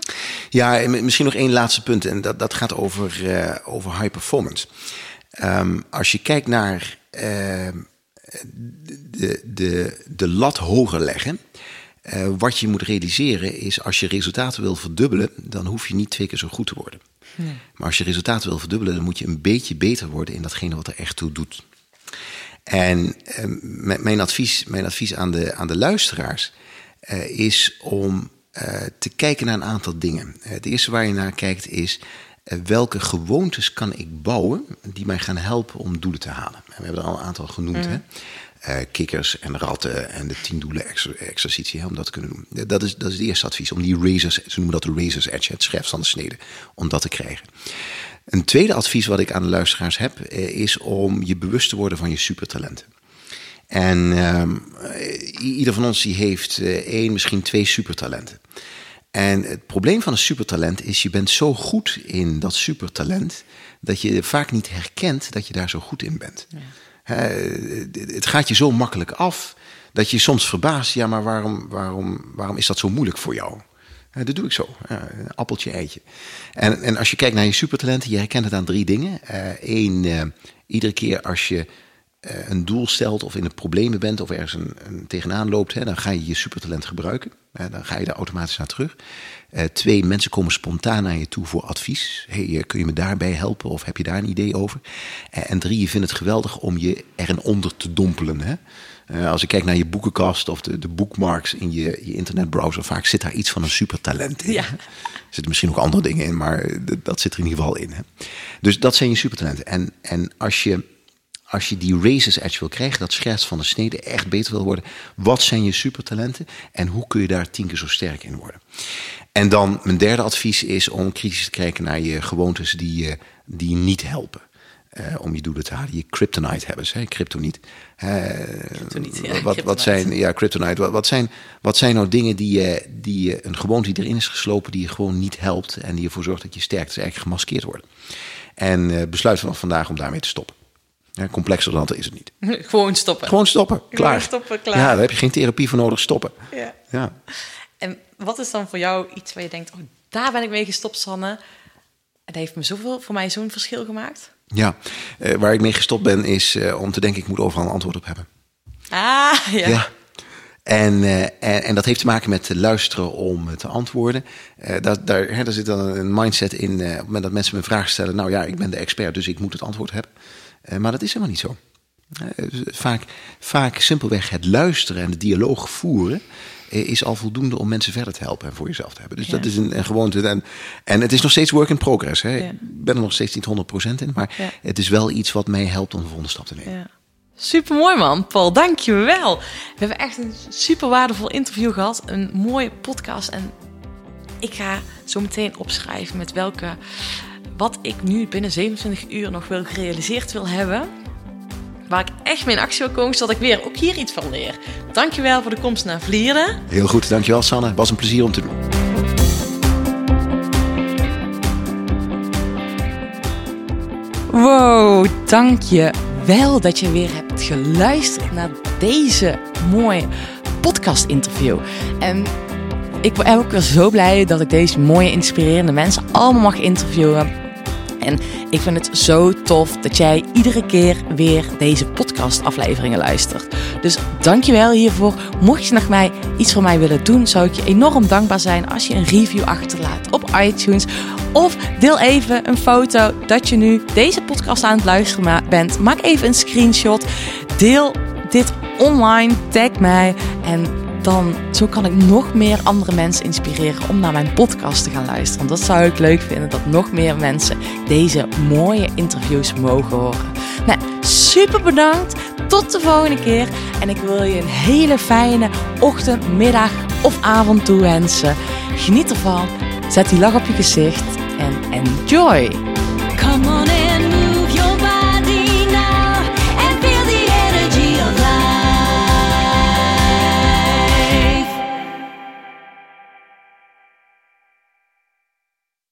Ja, misschien nog één laatste punt. En dat, dat gaat over, eh, over high performance. Ehm, als je kijkt naar de, de, de lat hoger leggen. eh, wat je moet realiseren is als je resultaten wil verdubbelen, dan hoef je niet twee keer zo goed te worden. Maar als je resultaten wil verdubbelen, dan moet je een beetje beter worden in datgene wat er echt toe doet. En eh, m- mijn advies, mijn advies aan, de, aan de luisteraars eh, is om eh, te kijken naar een aantal dingen. Het eerste waar je naar kijkt is welke gewoontes kan ik bouwen die mij gaan helpen om doelen te halen. En we hebben er al een aantal genoemd. Hè? Eh, kikkers en ratten en de tien doelen exer- exercitie hè, om dat te kunnen doen. Eh, Dat is, dat is het eerste advies, om die razors, ze noemen dat de razors edge, het scherpst van de snede, om dat te krijgen. Een tweede advies wat ik aan de luisteraars heb, eh, is om je bewust te worden van je supertalenten. En ehm, ieder van ons die heeft eh, één, misschien twee supertalenten. En het probleem van een supertalent is, je bent zo goed in dat supertalent, dat je vaak niet herkent dat je daar zo goed in bent. Hè, het gaat je zo makkelijk af, dat je soms verbaast, ja, maar waarom, waarom, waarom is dat zo moeilijk voor jou? Ja, dat doe ik zo. Een appeltje, eitje. En, en als je kijkt naar je supertalenten, je herkent het aan drie dingen. Eén, iedere keer als je eh, een doel stelt of in de problemen bent of ergens een, een tegenaan loopt, hè, dan ga je je supertalent gebruiken. Hè, dan ga je daar automatisch naar terug. Eh, twee, mensen komen spontaan naar je toe voor advies. Hey, eh, kun je me daarbij helpen of heb je daar een idee over? Eh, en drie, je vindt het geweldig om je erin onder te dompelen. Hè? Eh, als ik kijk naar je boekenkast of de, de bookmarks in je, je internetbrowser, vaak zit daar iets van een supertalent in.
Ja.
Er zitten misschien ook andere dingen in, maar dat zit er in ieder geval in. Hè? Dus dat zijn je supertalenten. En, en als je als je die races edge wil krijgen, dat scherpst van de snede, echt beter wil worden. Wat zijn je supertalenten en hoe kun je daar tien keer zo sterk in worden? En dan mijn derde advies is om kritisch te kijken naar je gewoontes die je, die je niet helpen. eh, om je doelen te halen. Je kryptonite hebben ze, kryptoniet.
Kryptoniet, ja,
wat, wat
kryptonite.
zijn, ja, kryptonite. Wat, wat, zijn, wat zijn nou dingen die je, die je, een gewoonte die erin is geslopen, die je gewoon niet helpt en die ervoor zorgt dat je sterktes eigenlijk gemaskeerd worden? En eh, besluit vanaf vandaag om daarmee te stoppen. Ja, complexer dan dat is het niet.
Gewoon stoppen.
Gewoon stoppen, klaar.
stoppen, klaar.
Ja, daar heb je geen therapie voor nodig, stoppen.
Ja.
Ja.
En wat is dan voor jou iets waar je denkt... Oh, daar ben ik mee gestopt, Sanne. En dat heeft me zoveel, voor mij zo'n verschil gemaakt.
Ja, Eh, waar ik mee gestopt ben is eh, om te denken, ik moet overal een antwoord op hebben.
Ah, ja.
Ja. En, eh, en, en dat heeft te maken met luisteren om te antwoorden. Eh, dat, daar, hè, daar zit dan een mindset in. op het moment dat mensen me een vraag stellen, nou ja, ik ben de expert, dus ik moet het antwoord hebben. Eh, maar dat is helemaal niet zo. Eh, dus vaak, vaak simpelweg het luisteren en de dialoog voeren eh, is al voldoende om mensen verder te helpen en voor jezelf te hebben. Dus
Ja.
dat is een, een gewoonte. En, en het is nog steeds work in progress. Hè.
Ja.
Ik ben er nog steeds niet 100% in, maar
Ja.
het is wel iets wat mij helpt om de volgende stap te nemen.
Ja. Super mooi man, Paul. Dank je wel. We hebben echt een super waardevol interview gehad. Een mooie podcast. En ik ga zo meteen opschrijven met welke. Wat ik nu binnen 27 uur nog wel gerealiseerd wil hebben. Waar ik echt mee in actie wil komen, zodat ik weer ook hier iets van leer. Dankjewel voor de komst naar Vlieren.
Heel goed, dankjewel Sanne. Het was een plezier om te doen.
Wow, dank je wel dat je weer hebt geluisterd naar deze mooie podcast-interview. En ik ben ook weer zo blij dat ik deze mooie, inspirerende mensen allemaal mag interviewen. En ik vind het zo tof dat jij iedere keer weer deze podcastafleveringen luistert. Dus dankjewel hiervoor. Mocht je nog mij iets voor mij willen doen, zou ik je enorm dankbaar zijn als je een review achterlaat op iTunes. Of deel even een foto dat je nu deze podcast aan het luisteren bent. Maak even een screenshot. Deel dit online. Tag mij. En dan zo kan ik nog meer andere mensen inspireren om naar mijn podcast te gaan luisteren. Dat zou ik leuk vinden, dat nog meer mensen deze mooie interviews mogen horen. Nou, super bedankt. Tot de volgende keer. En ik wil je een hele fijne ochtend, middag of avond toewensen. Geniet ervan. Zet die lach op je gezicht en enjoy.